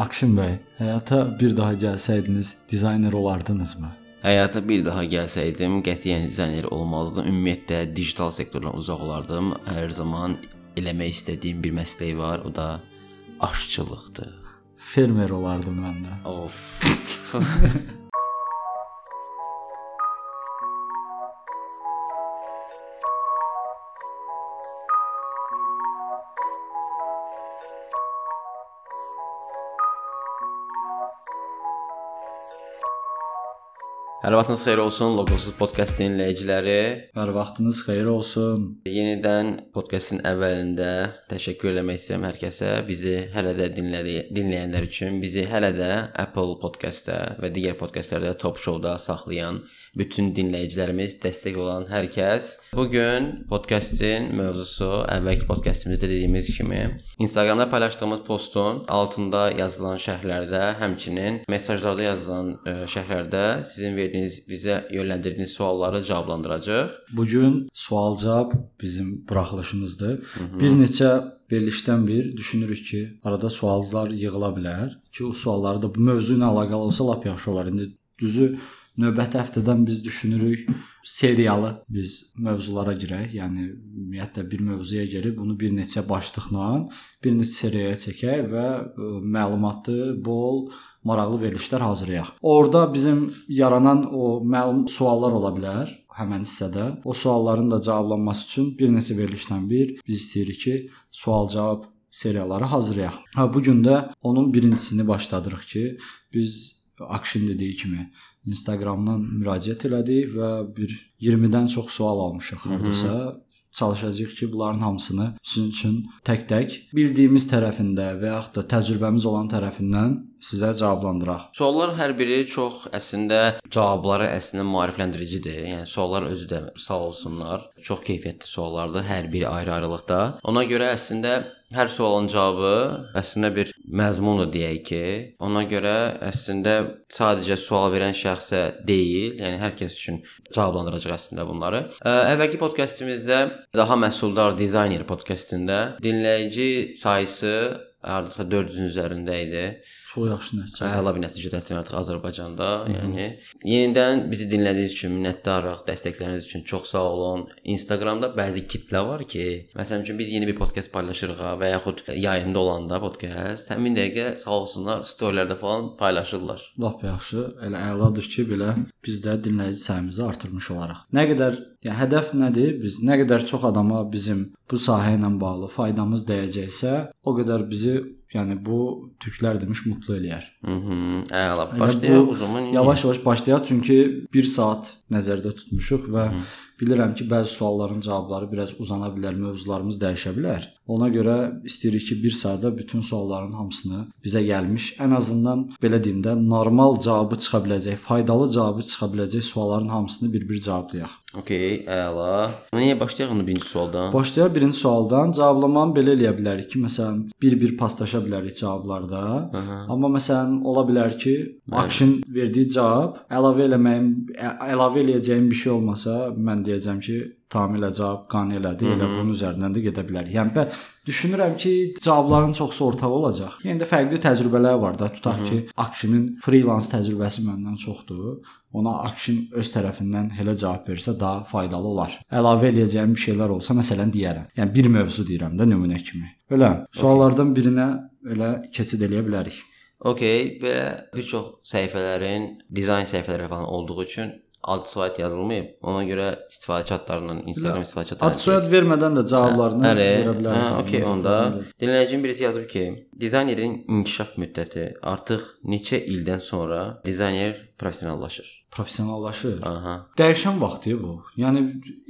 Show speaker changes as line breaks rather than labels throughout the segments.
Akşin bəy, həyata bir daha gəlsəydiniz, dizayner olardınızmı?
Həyata bir daha gəlsəydim, qətiyyən dizayner olmazdım. Ümumiyyətlə digital sektordan uzaq olardım. Hər zaman eləmək istədiyim bir məslək var, o da aşçılıqdır.
Fermer olardım mən də.
Of. Hər vaxtınız xeyir olsun Logosuz podkast dinləyiciləri.
Hər vaxtınız xeyir olsun.
Yenidən podkastın əvvəlində təşəkkür eləmək istəyirəm hər kəsə. Bizi hələ də dinlədi dinləyənlər üçün, bizi hələ də Apple Podcast-da və digər podkastlarda Top Show-da saxlayan bütün dinləyicilərimiz, dəstək olan hər kəs. Bu gün podkastın mövzusu əvvəlki podkastımızda dediyimiz kimi Instagramda paylaşdığımız postun altında yazılan şərhlərdə, həmçinin mesajlarda yazılan ə, şərhlərdə sizin verdiyiniz, bizə yönləndirdiyiniz sualları cavablandıracağıq.
Bu gün sual-cavab bizim buraxılışımızdır. Hı -hı. Bir neçə verilişdən bir düşünürük ki, arada suallar yığıla bilər ki, o sualları da bu mövzu ilə əlaqəli olsa lap yaxşı olar. İndi düzü Növbəti həftədən biz düşünürük seriyalı biz mövzulara girək. Yəni ümumiyyətlə bir mövzuya girib bunu bir neçə başlıqla bir neçə seriyaya çəkək və ə, e, məlumatlı, bol maraqlı verilişlər hazırlayaq. Orda bizim yaranan o məlum suallar ola bilər həmin hissədə. O sualların da cavablanması üçün bir neçə verilişdən bir biz istəyirik ki, sual-cavab seriyaları hazırlayaq. Ha bu gün də onun birincisini başladırıq ki, biz Action dediyi kimi Instagramdan müraciət elədik və bir 20-dən çox sual almışıq hardasa çalışacağıq ki, bunların hamısını sizin üçün tək-tək bildiyimiz tərəfində və yaxud da təcrübəmiz olan tərəfindən sizə cavablandıraq.
Suallar hər biri çox əslində cavabları əslində maarifləndiricidir. Yəni suallar özü də sağ olsunlar, çox keyfiyyətli suallardır, hər biri ayrı-ayrılıqda. Ona görə əslində Hər sualın cavabı əslində bir məzmundur deyək ki, ona görə əslində sadəcə sual verən şəxsə deyil, yəni hər kəs üçün cavablandıracaq əslində bunları. Əvvəlki podkastımızda daha məhsuldar dizayner podkastında dinləyici sayısı hardasa 400-ün üzərində idi.
Çox yaxşı nəticə.
Əla bir nəticə gətirin artıq Azərbaycanda. Hı -hı. Yəni yenidən bizi dinlədiyiniz üçün minnətdarıq. Dəstəkləriniz üçün çox sağ olun. Instagramda bəzi kitlə var ki, məsələn üçün biz yeni bir podkast paylaşırıq və yaxud yayımda olanda podkast, həmin dəqiqə sağ olsunlar storylərdə falan paylaşırlar.
Lap yaxşı. Elə əladır ki, belə biz də dinləyici sayımızı artırmış olaraq. Nə qədər yəni hədəf nədir? Biz nə qədər çox adama bizim bu sahə ilə bağlı faydamız dəyəcəksə, o qədər bizi yəni bu türklər demiş mutlu eləyər.
Mhm. Əla. Başlayaq o zaman.
Yavaş-yavaş başlayaq çünki 1 saat nəzərdə tutmuşuq və Hı -hı. bilirəm ki, bəzi sualların cavabları biraz uzana bilər, mövzularımız dəyişə bilər. Ona görə istəyirik ki, 1 saatda bütün sualların hamısını bizə gəlmiş, ən azından belə deyim də, normal cavabı çıxa biləcək, faydalı cavabı çıxa biləcək sualların hamısını bir-bir cavablayaq.
Okay, əla. Niyə başlayaq onu birinci sualdan?
Başlayaq birinci sualdan. Cavablamanı belə eləyə bilərik ki, məsələn, bir-bir paslaşa bilərik cavablarda. Aha. Amma məsələn, ola bilər ki, Action verdiyi cavab əlavə eləməyim, əlavə eləyəcəyim bir şey olmasa, mən deyəcəm ki, tamamilə cavab qane elədi. Elə bunun üzərindən də gedə bilərik. Yəni bə düşünürəm ki, cavabların çoxsu ortaq olacaq. Yəni də fərqli təcrübələr var da. Tutaq Hı -hı. ki, Action-ın freelance təcrübəsi məndən çoxdur. Ona Action öz tərəfindən elə cavab versə daha faydalı olar. Əlavə eləyəcəyim bir şeylər olsa, məsələn deyərəm. Yəni bir mövzu deyirəm də nümunə kimi. Belə suallardan birinə elə keçid eləyə bilərik.
Okay, belə bir çox səhifələrin dizayn səhifələri falan olduğu üçün ad soyad yazılmayıb. Ona görə istifadə çatlarından, Instagram istifadə çatlarından.
Ad soyad vermədən də cavablarını hə, verə bilərik.
Hə, okey, onda dinləyicinin birisi yazıb ki, dizaynerin inkişaf müddəti artıq neçə ildən sonra dizayner professionallaşır?
professionallaşır. Aha. Dəyişən vaxtdır bu. Yəni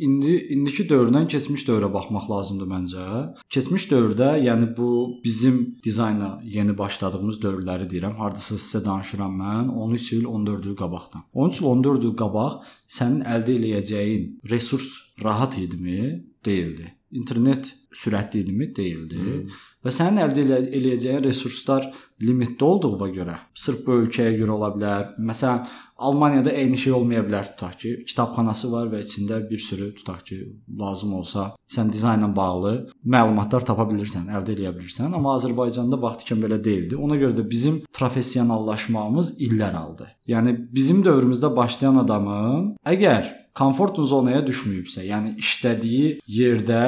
indi indiki dövrdən keçmiş dövrə baxmaq lazımdır məncə. Keçmiş dövrdə, yəni bu bizim dizayna yeni başladığımız dövrləri deyirəm. Hardasa sizə danışıram mən 13 il, 14 il qabaqdan. 13 il, 14 il qabaq sənin əldə edəcəyin resurs rahat idimi? Deyildi. İnternet sürətli idimi? Deyildi. Hmm. Və sənin əldə elə eləyəcəyin resurslar limitli olduğuna görə, sırf bu ölkəyə görə ola bilər. Məsələn, Almaniyada eyni şey olmaya bilər tutaq ki, kitabxanası var və içində bir sürü tutaq ki, lazım olsa, sən dizaynla bağlı məlumatlar tapa bilirsən, əldə edə bilirsən, amma Azərbaycanda vaxtikən belə deyildi. Ona görə də bizim professionallaşmağımız illər aldı. Yəni bizim dövrümüzdə başlayan adamın əgər komfort zonaya düşməyibsə, yəni işlədiyi yerdə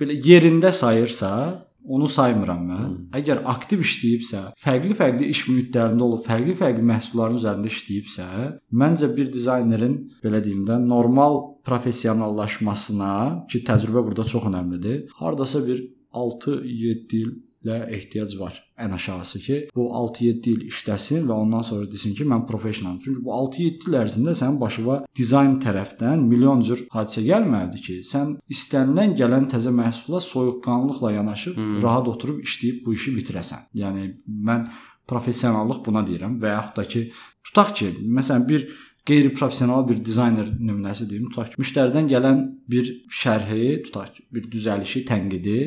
belə yerində sayırsa, Onu saymıram mən. Hmm. Əgər aktiv işləyibsə, fərqli-fərqli iş mühitlərində olub, fərqli-fərqli məhsulların üzərində işləyibsə, məncə bir dizaynerin belə deyim də normal professionallaşmasına ki, təcrübə burada çox əhəmilidir. Hardasa bir 6-7 il ilə ehtiyac var ən aşağısı ki, bu 6-7 il işləsin və ondan sonra desin ki, mən professionalam. Çünki bu 6-7 il ərzində sənin başına dizayn tərəfdən milyon cür hadisə gəlməlidir ki, sən istənilən gələn təzə məhsula soyuqqanlıqla yanaşıb hmm. rahat oturub işləyib bu işi bitirəsən. Yəni mən professionallıq buna deyirəm və yaxud da ki, tutaq ki, məsələn bir qeyri-professional bir dizayner nümunəsi deyim, tutaq ki, müştəridən gələn bir şərhi, tutaq ki, bir düzəlişi, tənqidi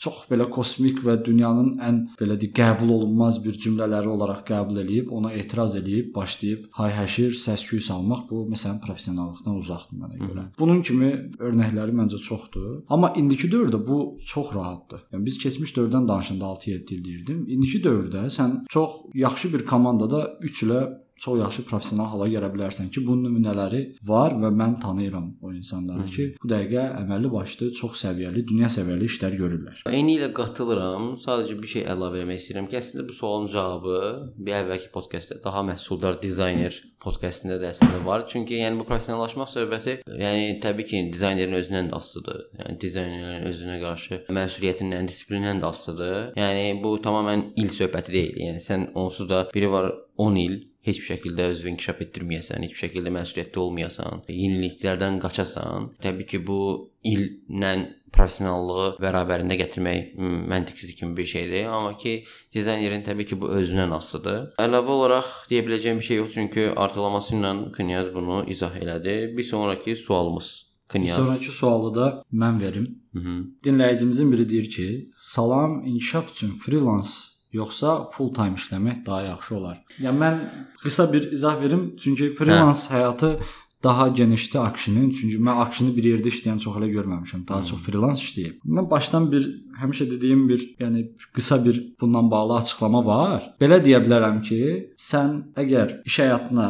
çox belə kosmik və dünyanın ən belə deyə qəbul olunmaz bir cümlələri olaraq qəbul eləyib, ona etiraz eləyib, başlayıb hay-həşir, səs-küy salmaq bu məsələn professionallıqdan uzaqdır mənə görə. Bunun kimi örnəkləri məncə çoxdur. Amma indiki dövrdə bu çox rahatdır. Yəni biz keçmiş dövrdən danışanda 6-7 il deyirdim. İndiki dövrdə sən çox yaxşı bir komandada 3 ilə çox yaxşı professional hala gələ bilərsən ki, bunun nümunələri var və mən tanıyıram o insanları ki, bu dəqiqə əməlli başlı çox səviyyəli, dünya səviyyəli işlər görürlər.
Eyni ilə qatılıram. Sadəcə bir şey əlavə etmək istəyirəm ki, əslində bu sualın cavabı bir əvvəlki podkastda daha məhsuldar dizayner podkastında da əslində var. Çünki yəni bu professionallaşmaq söhbəti, yəni təbii ki, dizaynerin özündən də asılıdır. Yəni dizaynerin özünə qarşı məsuliyyətindən, disiplindən də asılıdır. Yəni bu tamamilə il söhbəti deyil. Yəni sən onsuz da biri var 10 il heç bir şəkildə özünü inkişaf etdirməyəsən, heç bir şəkildə məsuliyyətli olmayasan, yeniliklərdən qaçasan, təbii ki, bu illə professionallığı bərabərində gətirmək məntiqsiz kimi bir şeydir. Amma ki, dizaynerin təbii ki, bu özündən asılıdır. Əlavə olaraq deyə biləcəyim bir şey yox, çünki artılaması ilə Knyaz bunu izah elədi. Bir sonrakı sualımız Knyaz.
Bir sonrakı sualı da mən verim. Hı -hı. Dinləyicimizin biri deyir ki, salam, inkişaf üçün freelance yoxsa full time işləmək daha yaxşı olar. Yəni mən qısa bir izah verim, çünki freelance hə. həyatı daha genişdir akşinin. Çünki mən akşini bir yerdə işləyən çox elə görməmişəm. Daha hmm. çox freelance işləyib. Mən başdan bir həmişə dediyim bir, yəni qısa bir bundan bağlı açıqlama var. Belə deyə bilərəm ki, sən əgər iş həyatına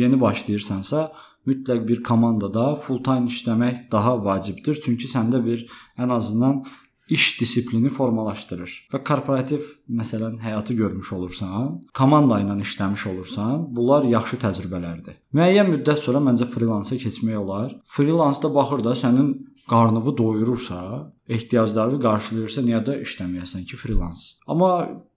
yeni başlayırsansa, mütləq bir komandada full time işləmək daha vacibdir. Çünki səndə bir ən azından iş disiplini formalaşdırır. Və korporativ məsələn həyatı görmüş olursan, komanda ilə işləmiş olursan, bunlar yaxşı təcrübələrdir. Müəyyən müddət sonra məncə freelansa keçmək olar. Freelansda baxır da sənin qarnını doyurursa, ehtiyaclarını qarşılayırsa, niyə də işləməyəsən ki, freelans. Amma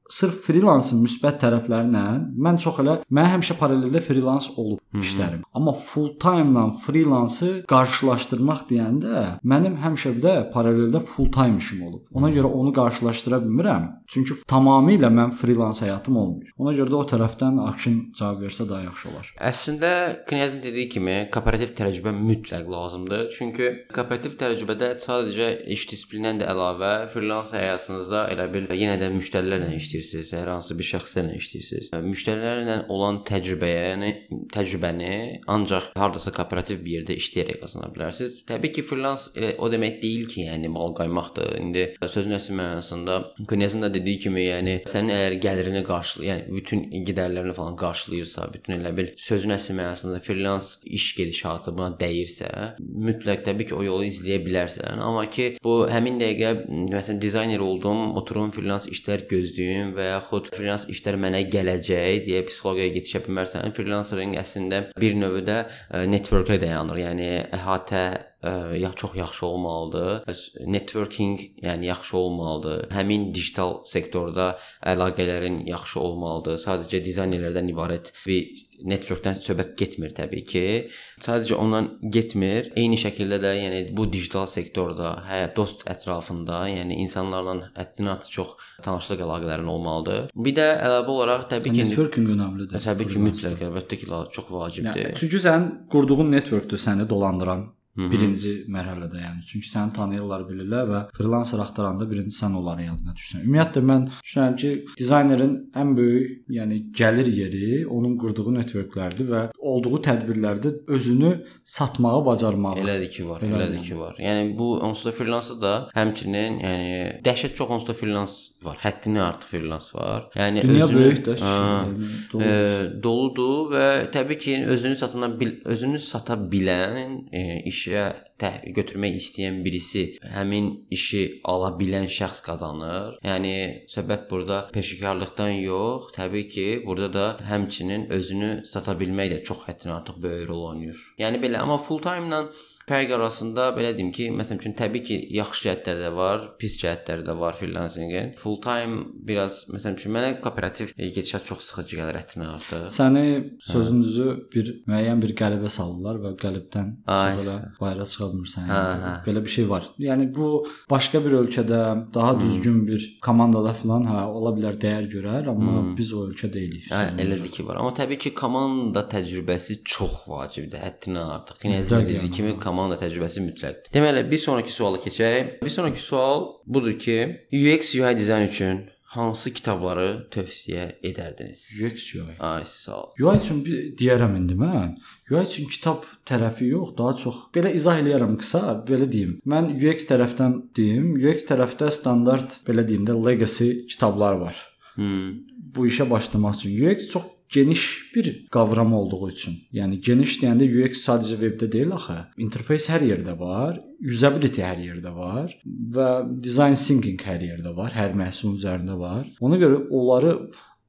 sırf freelansın müsbət tərəflərinə mən çox elə mən həmişə paraleldə freelans olub Hı -hı. işlərim. Amma full time-la freelansı qarşılaşdırmaq deyəndə mənim həmişə də paraleldə full time işim olub. Ona görə onu qarşılaşdıra bilmirəm. Çünki tamamilə mən freelans həyatım olmur. Ona görə də o tərəfdən Akşin cavab versə daha yaxşı olar.
Əslində Knyazın dediyi kimi kooperativ təcrübə mütləq lazımdır. Çünki kooperativ təcrübədə sadəcə iş disiplindən də əlavə freelans həyatınızda elə bil yenə də müştərilərlə işləyirsiniz işləyirsiniz, hər hansı bir şəxslərlə işləyirsiniz. Müştərilərlə olan təcrübəyə, yəni təcrübəni ancaq hardasa kooperativ bir yerdə işləyərək qazana bilərsiniz. Təbii ki, freelance elə o demək deyil ki, yəni mal qaymaqdır. İndi sözün əsl mənasında Knyazın da dediyi kimi, yəni sənin əgər gəlirini qarşılayır, yəni bütün gedərlərini falan qarşılayırsa, bütün elə bil sözün əsl mənasında freelance iş gedişatı buna dəyirsə, mütləq təbii ki, o yolu izləyə bilərsən. Amma ki, bu həmin dəqiqə məsələn dizayner oldum, oturum freelance işlər gözləyim etdim və yaxud freelance işlər mənə gələcək deyə psixologiyaya getişə bilmərsən. Freelancering əslində bir növdə e, network-ə dayanır. Yəni əhatə ə, e, ya çox yaxşı olmalıdır. Networking, yəni yaxşı olmalıdır. Həmin digital sektorda əlaqələrin yaxşı olmalıdır. Sadəcə dizaynerlərdən ibarət bir networkdən söhbət getmir təbii ki. Sadəcə ondan getmir. Eyni şəkildə də yəni bu digital sektorda, hə, dost ətrafında, yəni insanlarla həddindən artıq çox tanışlıq əlaqələrin olmalıdır. Bir də əlavə olaraq təbii ki,
networking önəmlidir.
Təbii ki, mütləq, əlbəttə ki, çox vacibdir.
Yəni, çünki sənin qurduğun networkdur səni dolandıran birinci mərhələdə, yəni çünki səni tanıyırlar, bilirlər və freelancer axtaranda birinci sən onların yadına düşürsən. Ümumiyyətlə mən düşünürəm ki, dizaynerin ən böyük, yəni gəlir yeri onun qurduğu networklərdir və olduğu tədbirlərdə özünü satmağı bacarmağı.
Elədir ki, var.
Elədir
Elədir ki, var. Yəni bu onsuz da freelancer da həmçinin, yəni dəhşət çox onsuz da freelance var. Həddindən artıq freelance var. Yəni
Dünya
özünü,
böyük də.
Hə,
yəni, dolu.
e, doludur və təbii ki, özünü satana bil, özünü sata bilən, e, işə götürmək istəyən birisi həmin işi ala bilən şəxs qazanır. Yəni söhbət burada peşəkarlıqdan yox, təbii ki, burada da həmçinin özünü sata bilmək də çox həddindən artıq böyük rol oynayır. Yəni belə, amma full time-la Fərq arasında belə deyim ki, məsələn üçün təbii ki, yaxşı cəhətləri də var, pis cəhətləri də var freelancingin. Full time biraz məsələn üçün mənə kooperativ e, gedişat çox sıxıcı gəlir ətrinə artıq.
Səni sözün düzü bir müəyyən bir qəlibə salırlar və qəlibdən elə bayıra çıxa bilmirsən.
Hə,
Yəni,
hə.
belə bir şey var. Yəni bu başqa bir ölkədə daha düzgün bir komandada falan hə ola bilər dəyər görər, amma biz o ölkə deyilik.
Hə, elədir ki, var. Amma təbii ki, komanda təcrübəsi çox vacibdir, həddindən artıq.
Yəni.
kimi komanda təcrübəsi mütləqdir. Deməli, bir sonrakı suala keçək. Bir sonrakı sual budur ki, UX UI dizayn üçün hansı kitabları tövsiyə edərdiniz?
UX UI.
Ay, sağ ol.
UI üçün bir deyərəm indi mən. UI üçün kitab tərəfi yox, daha çox belə izah eləyərəm qısa, belə deyim. Mən UX tərəfdən deyim, UX tərəfdə standart belə deyim də legacy kitablar var.
Hmm.
bu işə başlamaq üçün UX çox geniş bir qavram olduğu üçün. Yəni geniş deyəndə UX sadəcə vebdə deyil axı. İnterfeys hər yerdə var, usability hər yerdə var və design thinking hər yerdə var, hər məhsulun üzərində var. Ona görə onları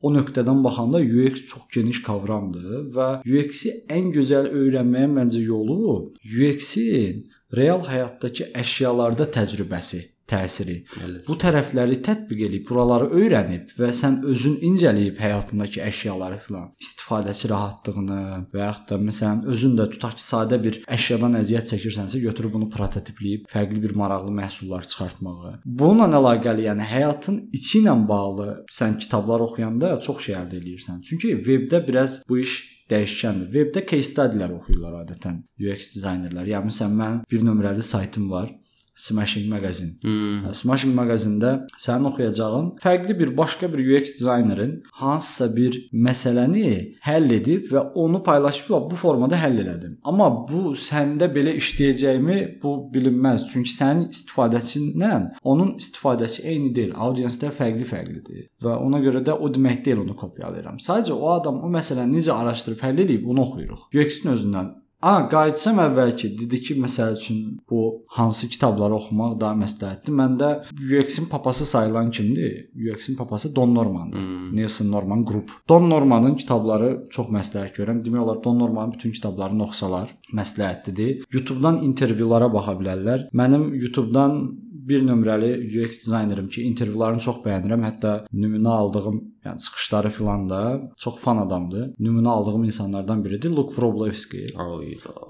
o nöqtədən baxanda UX çox geniş qavramdır və UX-i ən gözəl öyrənməyin məncə yolu UX-in real həyatdakı əşyalarda təcrübəsi, təsiri.
Elədir.
Bu tərəfləri tətbiq edib, buraları öyrənib və sən özün incələyib həyatındakı əşyaları filan, istifadəçi rahatlığını və yaxud da məsələn özün də tutaq ki, sadə bir əşyadan əziyyət çəkirsənsə, götürüb bunu prototipləyib fərqli bir maraqlı məhsullar çıxartmağı. Bununla əlaqəli, yəni həyatın içi ilə bağlı sən kitablar oxuyanda çox şey əldə edirsən. Çünki webdə biraz bu iş dəyişkəndir. Webdə case study-lər oxuyurlar adətən UX dizaynerlər. Yəni məsələn mən bir nömrəli saytım var. Smashing Magazine.
Hmm.
Smashing Magazində sənin oxuyacağın fərqli bir başqa bir UX dizaynerin hansısa bir məsələni həll edib və onu paylaşıb "Va, bu formada həll elədim. Amma bu səndə belə işləyəcəyimi bu bilinməz. Çünki sənin istifadəçinlə onun istifadəçi eyni deyil. Audienslər fərqli-fərqlidir və ona görə də o demək deyil onu kopyalayıram. Sadəcə o adam o məsələni necə araşdırıb həll edib onu oxuyuruq. UX-in özündən A, qayıtsam əvvəlki dedi ki, məsəl üçün bu hansı kitabları oxumaq daha məsləhətdir. Məndə UX-in papası sayılan kimdir? UX-in papası Don Normandır.
Hmm.
Nelson Norman Group. Don Normanın kitabları çox məsləhət görürəm. Demək olar Don Normanın bütün kitablarını oxusalar məsləhətlidir. YouTube-dan intervyulara baxa bilərlər. Mənim YouTube-dan bir nömrəli UX dizaynerim ki, intervyularını çox bəyənirəm. Hətta nümunə aldığım, yəni çıxışları filan da çox fan adamdır. Nümunə aldığım insanlardan biridir Luke Wroblewski.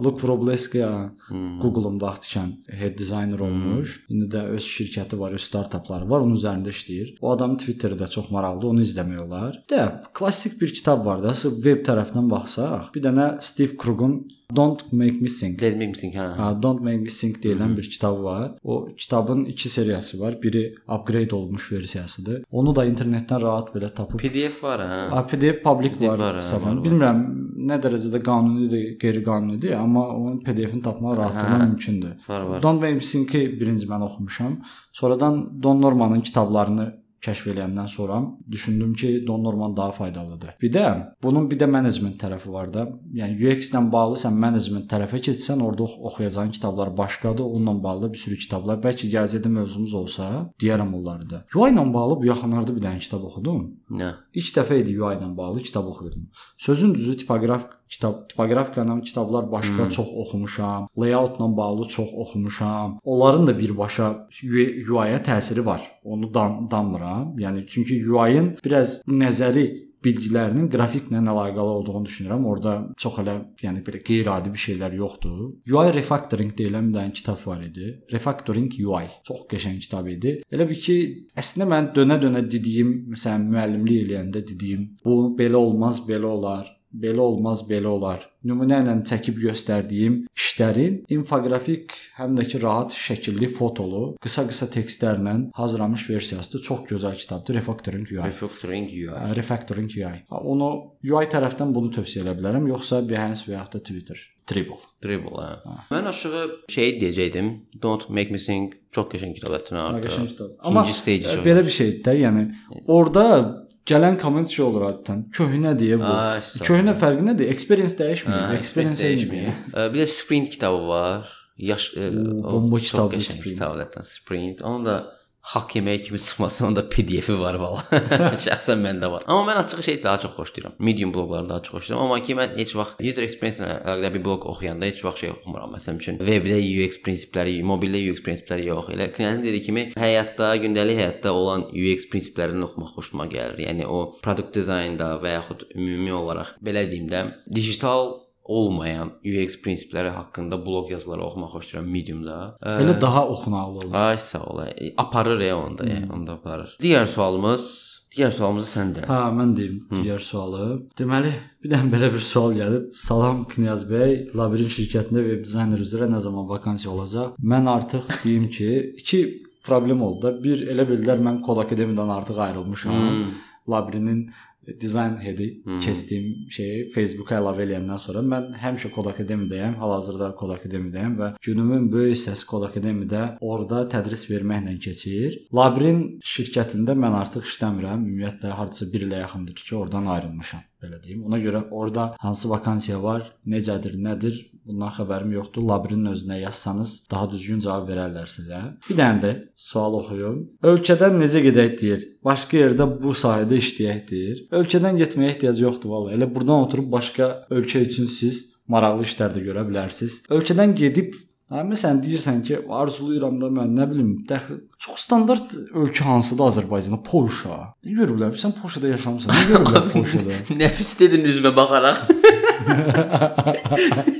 Luke Wroblewski
Hmm.
Google-un vaxtkən head designer olmuş. İndi də öz şirkəti var, öz startapları var, onun üzərində işləyir. O adam Twitterdə çox maraqlıdır, onu izləmək olar. Də klassik bir kitab var da, web tərəfindən baxsaq, bir dənə Steve Krug'un Don't Make Me Think
Dead Mixing hə.
Ha, Don't Make Me Think deyilən bir kitab var. O kitabın 2 seriyası var. Biri upgrade olmuş versiyasıdır. Onu da internetdən rahat belə tapıb
PDF var hə.
Ha, PDF public var.
var, hə, var, var.
Bilmirəm nə dərəcədə qanunidir, qeyri-qanunidir, amma onun PDF-ini tapmaq rahatlıqla
Hə.
mümkündür.
Var var.
Don Make Me Think-i birinci mən oxumuşam. Sonradan Don Normanın kitablarını kəşf eləyəndən sonra düşündüm ki, Don Norman daha faydalıdır. Bir də bunun bir də management tərəfi var da. Yəni UX ilə bağlı sən management tərəfə keçsən, orada ox- oxuyacağın kitablar başqadır. Onunla bağlı bir sürü kitablar. Bəlkə gələcəkdə mövzumuz olsa, deyərəm onları da. UI ilə bağlı bu yaxınlarda bir dənə kitab oxudum.
Nə?
İlk dəfə idi UI ilə bağlı kitab oxuyurdum. Sözün düzü tipoqraf kitab, tipoqrafiyanın kitablar başqa hmm. çox oxumuşam. Layoutla bağlı çox oxumuşam. Onların da birbaşa UI-yə təsiri var. Onu dan danmıram. Yəni çünki UI-ın biraz nəzəri bilgilərinin qrafiklə əlaqəli olduğunu düşünürəm. Orda çox elə, yəni belə qeyri-adi bir şeylər yoxdur. UI refactoring deyilən bir dənə kitab var idi. Refactoring UI. Çox qəşəng kitab idi. Elə bir ki, əslində mən dönə-dönə dediyim, məsələn, müəllimlik eləyəndə dediyim, bu belə olmaz, belə olar. Belə olmaz, belə olar. Nümunə ilə çəkib göstərdiyim işlərin infoqrafik həm də ki rahat şəkilli fotolu, qısa-qısa tekstlərlə hazırlanmış versiyasıdır. Çox gözəl kitabdır. Refactoring UI.
Refactoring UI.
Ə, Refactoring UI. Onu UI tərəfdən bunu tövsiyə edə bilərəm, yoxsa Behance və yaxud da Twitter. Dribble.
Dribble. Hə. Mən aşağı şey deyəcəydim. Don't make me sing. Çox qəşəng kitab
Qəşəng
ətnə.
kitab. Amma
İkinci stage
ə,
çox.
belə bir şeydir də, yəni orada gələn komment şey olur adətən. Köhnə deyə bu.
Ay.
Köhnə fərqi nədir? Experience dəyişmir.
Hə,
Experience
dəyişmir. Bir də Sprint kitabı var. Yaş o
bomba kitabdır Sprint.
kitabdır ətən Sprint. Onun da haqq yeməyi kimi çıxmasın, onda PDF-i var valla. Şəxsən məndə var. Amma mən açıq şey daha çox xoşlayıram. Medium bloqları daha çox xoşlayıram. Amma ki mən heç vaxt user experience ilə əlaqədar bir bloq oxuyanda heç vaxt şey oxumuram. Məsələn üçün webdə UX prinsipləri, mobildə UX prinsipləri yox. Elə Knyazın dediyi kimi həyatda, gündəlik həyatda olan UX prinsiplərini oxumaq xoşuma gəlir. Yəni o product dizaynda və yaxud ümumi olaraq belə deyim də, digital olmayan UX prinsipləri haqqında bloq yazıları oxumaq xoşlayıram Medium-da. Ə,
Elə daha oxunaqlı olur.
Ay sağ ol. E, Aparır ya onda, hmm. yəni, onda aparır. Digər sualımız, digər sualımızı sən de.
Hə, mən deyim digər sualı. Deməli, bir dənə belə bir sual gəlib. Salam Knyaz bəy, Labirint şirkətində web dizayner üzrə nə zaman vakansiya olacaq? Mən artıq deyim ki, iki problem oldu da. Bir elə bildilər mən Kod Akademiyadan artıq ayrılmışam.
Hmm.
Labirinin dizayn headi keçdiyim şeyi Facebooka əlavə eləyəndən sonra mən həmişə Kod Akademiyadayam, hal-hazırda Kod Akademiyadayam və günümün böyük hissəsi Kod Akademiyada orada tədris verməklə keçir. Labirin şirkətində mən artıq işləmirəm. Ümumiyyətlə hardasa 1 ilə yaxındır ki, oradan ayrılmışam, belə deyim. Ona görə orada hansı vakansiya var, necədir, nədir, bundan xəbərim yoxdur. Labirinin özünə yazsanız daha düzgün cavab verərlər sizə. Bir dənə də sual oxuyum. Ölkədən necə gedək deyir. Başqa yerdə bu sahədə işləyək deyir. Ölkədən getməyə ehtiyac yoxdur valla. Elə burdan oturub başqa ölkə üçün siz maraqlı işlər də görə bilərsiniz. Ölkədən gedib Hə, məsələn deyirsən ki, arzulayıram da mən nə bilim, dəxil çox standart ölkə hansıdır Azərbaycanda? Polşa. Nə görüblər? Sən Polşada yaşamısan. Nə görüblər Polşada?
Nəfis dedin üzümə baxaraq.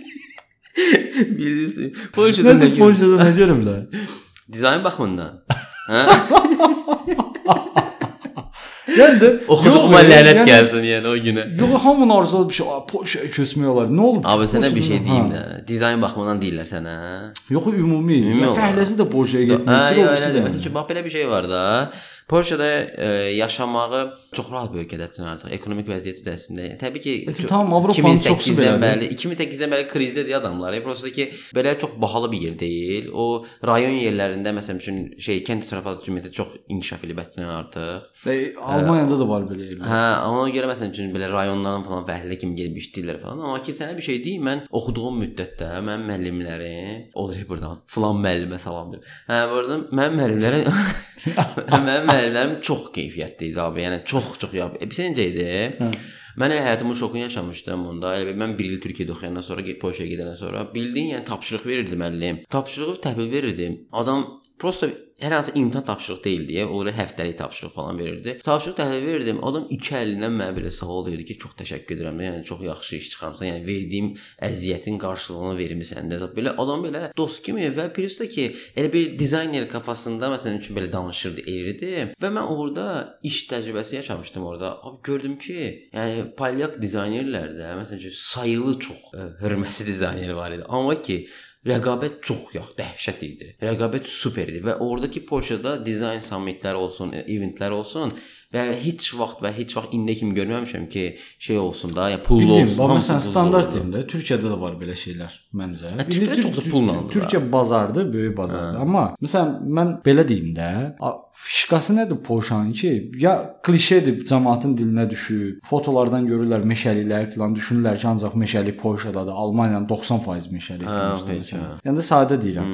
Bilirsən. Polşada nə
Nədir
görürsən?
Polşada nə görüblər?
Dizayn baxımından. Hə?
Yəni də
Oxuduğuma lənət
yəni-
gəlsin yəni o günə.
Yox, hamının arzusu bir şey, "A, Polşaya köçmək olar." Nə olub?
Abi sənə bir şey
Polşadan?
deyim
Hə.
də. Dizayn baxımından deyirlər sənə.
Yox, ümumi. Fəhləsi də Polşaya getmək
Hə,
istəyir,
yox,
obisi
elədir.
də.
Məsələn, üçün, bax belə bir şey var da. Polşada e, yaşamağı çox rahat bir ölkədədir artıq. Ekonomik vəziyyəti də əslində. Təbii ki,
E,
çox-
tamam, Avropanın çoxsu
2008-dən
belədir.
bəri, 2008-dən bəri krizdədir adamlar. E, prosta ki, belə çox bahalı bir yer deyil. O rayon yerlərində məsələn üçün şey kənd təsərrüfatı cəmiyyəti çox inkişaf edib ətdən artıq.
E, Almaniyada da var belə yerlər.
Hə, ona görə məsələn üçün belə rayonların falan fəhlə kimi gedib işləyirlər falan. Amma ki sənə bir şey deyim, mən oxuduğum müddətdə mənim müəllimlərim, olur burdan filan müəllimə salam deyir. Hə, burada mənim müəllimlərim mənim müəllimlərim çox keyfiyyətli idi abi. Yəni çox-çox ya. E, bilirsən necə idi?
Hə.
Mən həyatımın şokunu yaşamışdım onda. Elə mən 1 il Türkiyədə oxuyandan sonra Polşaya gedəndən sonra bildiyin yəni tapşırıq verirdi müəllim. Tapşırığı təhvil verirdi. Adam prosta hər hansı imtahan tapşırıq deyildi. ya, Onlara həftəlik tapşırıq falan verirdi. Tapşırıq təhvil verirdim. Adam iki əlindən mənə belə sağ ol deyirdi ki, çox təşəkkür edirəm. Yəni çox yaxşı iş çıxarmısan. Yəni verdiyim əziyyətin qarşılığını vermisən də. Belə adam belə dost kimi və plus da ki, elə bir dizayner kafasında məsələn üçün belə danışırdı, erirdi və mən orada iş təcrübəsi yaşamışdım orada. Abi gördüm ki, yəni polyak dizaynerlərdə məsələn üçün sayılı çox ə, hörmətli dizayner var idi. Amma ki Rəqabət çox yox, dəhşət idi. Rəqabət super idi və oradakı Polşada dizayn sammitləri olsun, e, eventlər olsun və heç vaxt və heç vaxt indiyə kimi görməmişəm ki, şey olsun da, ya pullu
Bildim,
olsun. hamısı
məsələn
pullu
standart
oldu.
deyim də, Türkiyədə də var belə şeylər məncə.
Hə, Türkiyədə çox da pulla alınır
Türkiyə bazardır, böyük bazardır. Amma məsələn mən belə deyim də, fişkası nədir Polşanın ki, ya klişedir, cəmaatın dilinə düşüb, fotolardan görürlər meşəlikləri falan düşünürlər ki, ancaq meşəlik Polşadadır, Almaniyanın 90% meşəlik məsələn. Yəni də sadə deyirəm.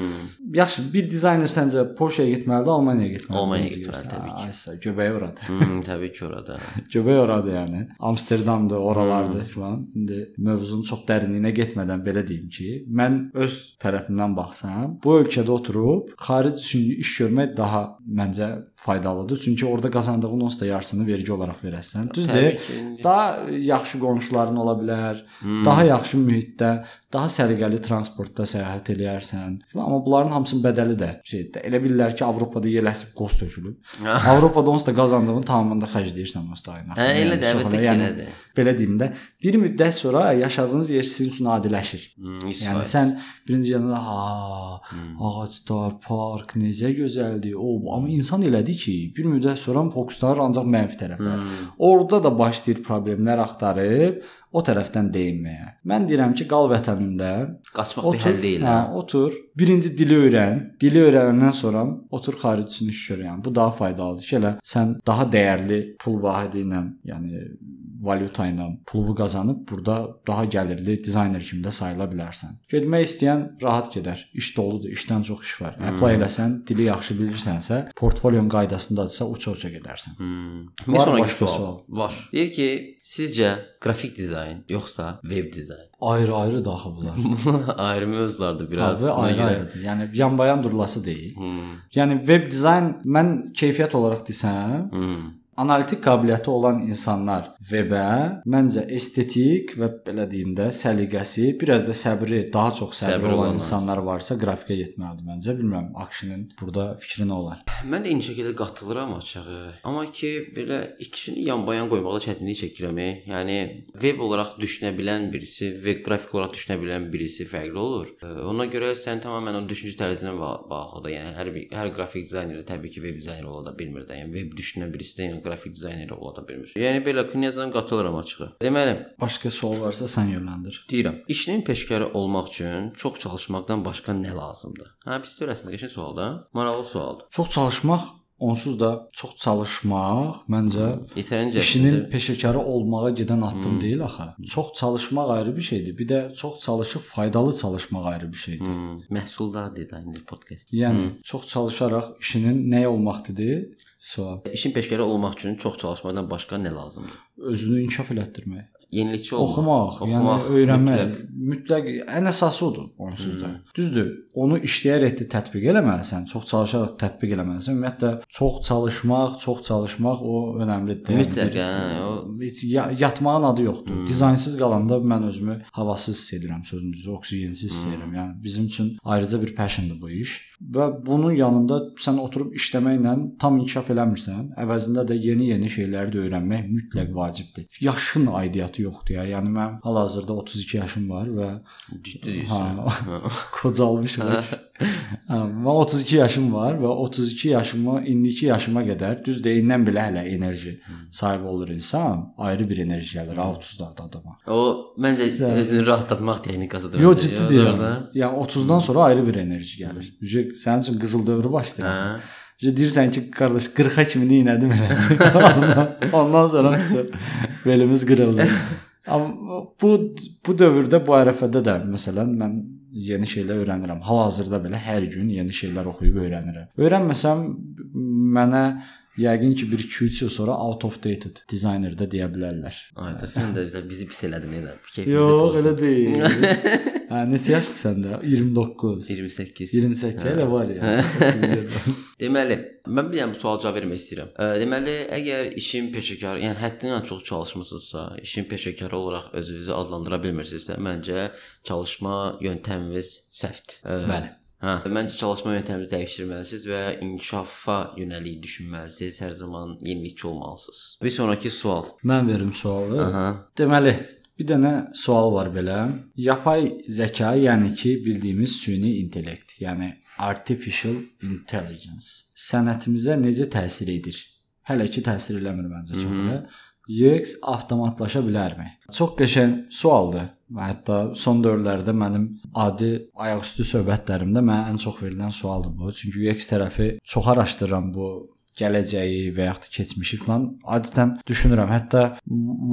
Yaxşı, bir dizayner səncə Polşaya getməlidir, Almaniyaya getməlidir?
Almaniyaya getməlidir, təbii ki.
Aysa, göbəyi oradır.
Hmm, təbii ki orada.
Göbək oradır yəni. Amsterdamdır, oralardır hmm. filan. İndi mövzunun çox dərinliyinə getmədən belə deyim ki, mən öz tərəfimdən baxsam, bu ölkədə oturub xaric üçün iş görmək daha məncə faydalıdır. Çünki orada qazandığın onsuz da yarısını vergi olaraq verəsən. Düzdür? Daha yaxşı qonşuların ola bilər, hmm. daha yaxşı mühitdə, daha səliqəli transportda səyahət eləyərsən. Filan amma bunların hamısının bədəli də şeydir. Elə bilirlər ki, Avropada yerləşib qoz tökülüb. Avropada onsuz da qazandığını tamamında xərcləyirsən onsuz da ayına.
Hə, elədir, əlbəttə ki, elədir.
belə deyim də, bir müddət sonra yaşadığınız yer sizin üçün adiləşir.
Hmm,
Yəni sən birinci yanında ha, ağaclar, park necə gözəldir. O, amma insan elədi ki, bir müddət sonra fokuslanır ancaq mənfi tərəfə.
Hmm.
Orada da başlayır problemlər axtarıb o tərəfdən deyinməyə. Mən deyirəm ki, qal vətənində
qaçmaq bir həll deyil.
hə, otur. Birinci dili öyrən. Dili öyrənəndən sonra otur xarici iş gör. Yəni bu daha faydalıdır ki, elə sən daha dəyərli pul vahidi ilə, yəni valyuta ilə pulu qazanıb burada daha gəlirli dizayner kimi də sayıla bilərsən. Getmək istəyən rahat gedər. İş doludur, işdən çox iş var. Apply eləsən, dili yaxşı bilirsənsə, portfolyon qaydasındadırsa uça-uça gedərsən.
Hmm. Bir
başqa
sual.
sual?
Var. Deyir ki, sizcə qrafik dizayn yoxsa web dizayn?
Ayrı-ayrı daxı bunlar.
ayrı mövzulardır biraz. Görə-
ayrı-ayrıdır. Yəni yanbayan durulası deyil.
Hmm.
Yəni web dizayn mən keyfiyyət olaraq desəm,
Hmm.
Analitik qabiliyyəti olan insanlar webə məncə estetik və belə deyim də səliqəsi, biraz da səbri, daha çox səbri,
Səbri
olan
olanlar.
insanlar varsa qrafikə getməlidir məncə. Bilmirəm, Akşinin burada fikri nə olar?
Mən də eyni şəkildə qatılıram açığı. Amma ki, belə ikisini yan-bayan qoymaqda çətinlik çəkirəm. e. Yəni web olaraq düşünə bilən birisi və qrafik olaraq düşünə bilən birisi fərqli olur. E, Ona görə sən tamamilə o düşüncə tərzinə ba- bağlıdır. Yəni hər bir hər qrafik dizayner təbii ki, web dizayner ola da bilmir də. Yəni web düşünən birisi də yəni qrafik dizayner ola bilmir. Yəni belə knyazdan qatılıram açığı. Deməli,
Başqa sual varsa sən yönləndir.
Deyirəm, işinin peşkarı olmaq üçün çox çalışmaqdan başqa nə lazımdır? Hə, pis törəsində qəşəng sualdır. Maraqlı sualdır.
Çox çalışmaq, onsuz da çox çalışmaq məncə
Yetərincə
İşinin peşəkarı olmağa gedən addım deyil axı. Çox çalışmaq ayrı bir şeydir. Bir də çox çalışıb faydalı çalışmaq ayrı bir şeydir.
Hmm, məhsuldar dizayner podkast.
Yəni çox çalışaraq işinin nə olmaq dedi? Sual.
İşin peşkarı olmaq üçün çox çalışmaqdan başqa nə lazımdır?
Özünü inkişaf elətdirmək.
Yenilikçi olmaq,
Oxumaq, yəni öyrənmək,
mütləq.
mütləq ən əsası odur onsuz da. Düzdür, onu işləyərək də tətbiq eləməlisən, çox çalışaraq tətbiq eləməlisən. Ümumiyyətlə çox çalışmaq, çox çalışmaq o önəmlidir.
Mütləq,
Bir-
hə, o-
heç ya- yatmağın adı yoxdur. Dizaynsız qalanda mən özümü havasız hiss edirəm, sözün düzü, oksigensiz hiss edirəm. Yəni bizim üçün ayrıca bir passiondur bu iş. Və bunun yanında sən oturub işləməklə tam inkişaf eləmirsən, əvəzində də yeni-yeni şeyləri də öyrənmək mütləq vacibdir. Yaşın aidiyyatı yoxdur ya. Yəni mən hal-hazırda 32 yaşım var və
Ciddi.
Ha, qocalmışam. Hə, mən 32 yaşım var və 32 yaşımı indiki yaşıma qədər düz deyindən belə hələ enerji sahibi olur insan. Ayrı bir enerji gəlir ha 30-larda adama.
O məncə
Sən-
özünü rahatlatmaq texnikasıdır.
Yo
məncə.
ciddi deyirəm. Yəni 30-dan sonra ayrı bir enerji gəlir. Sənin üçün qızıl dövrü başlayır.
Hə.
Deyirsən ki, qardaş 40-a kimi neynədim elə. ondan, ondan sonra bizə belimiz qırıldı. Amma bu bu dövrdə bu ərəfədə də məsələn mən yeni şeylər öyrənirəm. Hal-hazırda belə hər gün yeni şeylər oxuyub öyrənirəm. Öyrənməsəm mənə yəqin ki 1-2-3 il sonra out of dated dizayner də deyə bilərlər.
Ayda sən də bizi pis elədin elə.
Yox, elə deyil. hə, neçə yaşdır səndə? 29.
28.
28 elə var ya. 30 yerdən.
Deməli, mən bir dənə bu suala cavab vermək istəyirəm. Deməli, əgər işin peşəkarı, yəni həddindən çox çalışmısınızsa, işin peşəkarı olaraq özünüzü adlandıra bilmirsinizsə, məncə çalışma yöntəminiz səhvdir.
Bəli.
Hə, məncə çalışma yöntəminizi dəyişdirməlisiniz və inkişafa yönəlik düşünməlisiniz. Hər zaman yenilikçi olmalısınız. Bir sonrakı sual.
Mən verim sualı.
Aha.
Deməli, bir dənə sual var belə. Yapay zəka, yəni ki, bildiyimiz süni intellekt, yəni artificial intelligence sənətimizə necə təsir edir? Hələ ki təsir eləmir məncə çox elə. UX avtomatlaşa bilərmi? Çox qəşəng sualdır. Və hətta son dövrlərdə mənim adi ayaqüstü söhbətlərimdə mənə ən çox verilən sualdır bu. Çünki UX tərəfi çox araşdırıram bu gələcəyi və yaxud da keçmişi falan adətən düşünürəm. Hətta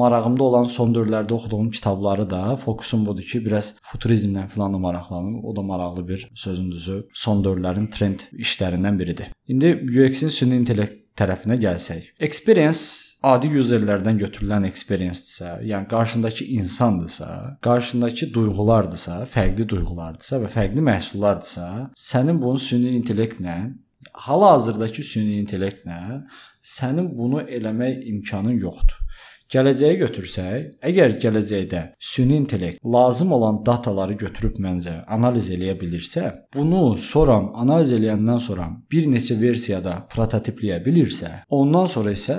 marağımda olan son dövrlərdə oxuduğum kitabları da fokusum budur ki, biraz futurizmlə falan da maraqlanım. O da maraqlı bir sözün düzü son dövrlərin trend işlərindən biridir. İndi UX-in süni intellekt tərəfinə gəlsək. Experience adi userlərdən götürülən experience-dirsə, yəni qarşındakı insandırsa, qarşındakı duyğulardırsa, fərqli duyğulardırsa və fərqli məhsullardırsa, sənin bunu süni intellektlə hal-hazırdakı süni intellektlə sənin bunu eləmək imkanın yoxdur. Gələcəyə götürsək, əgər gələcəkdə süni intellekt lazım olan dataları götürüb məncə analiz eləyə bilirsə, bunu sonra analiz eləyəndən sonra bir neçə versiyada prototipləyə bilirsə, ondan sonra isə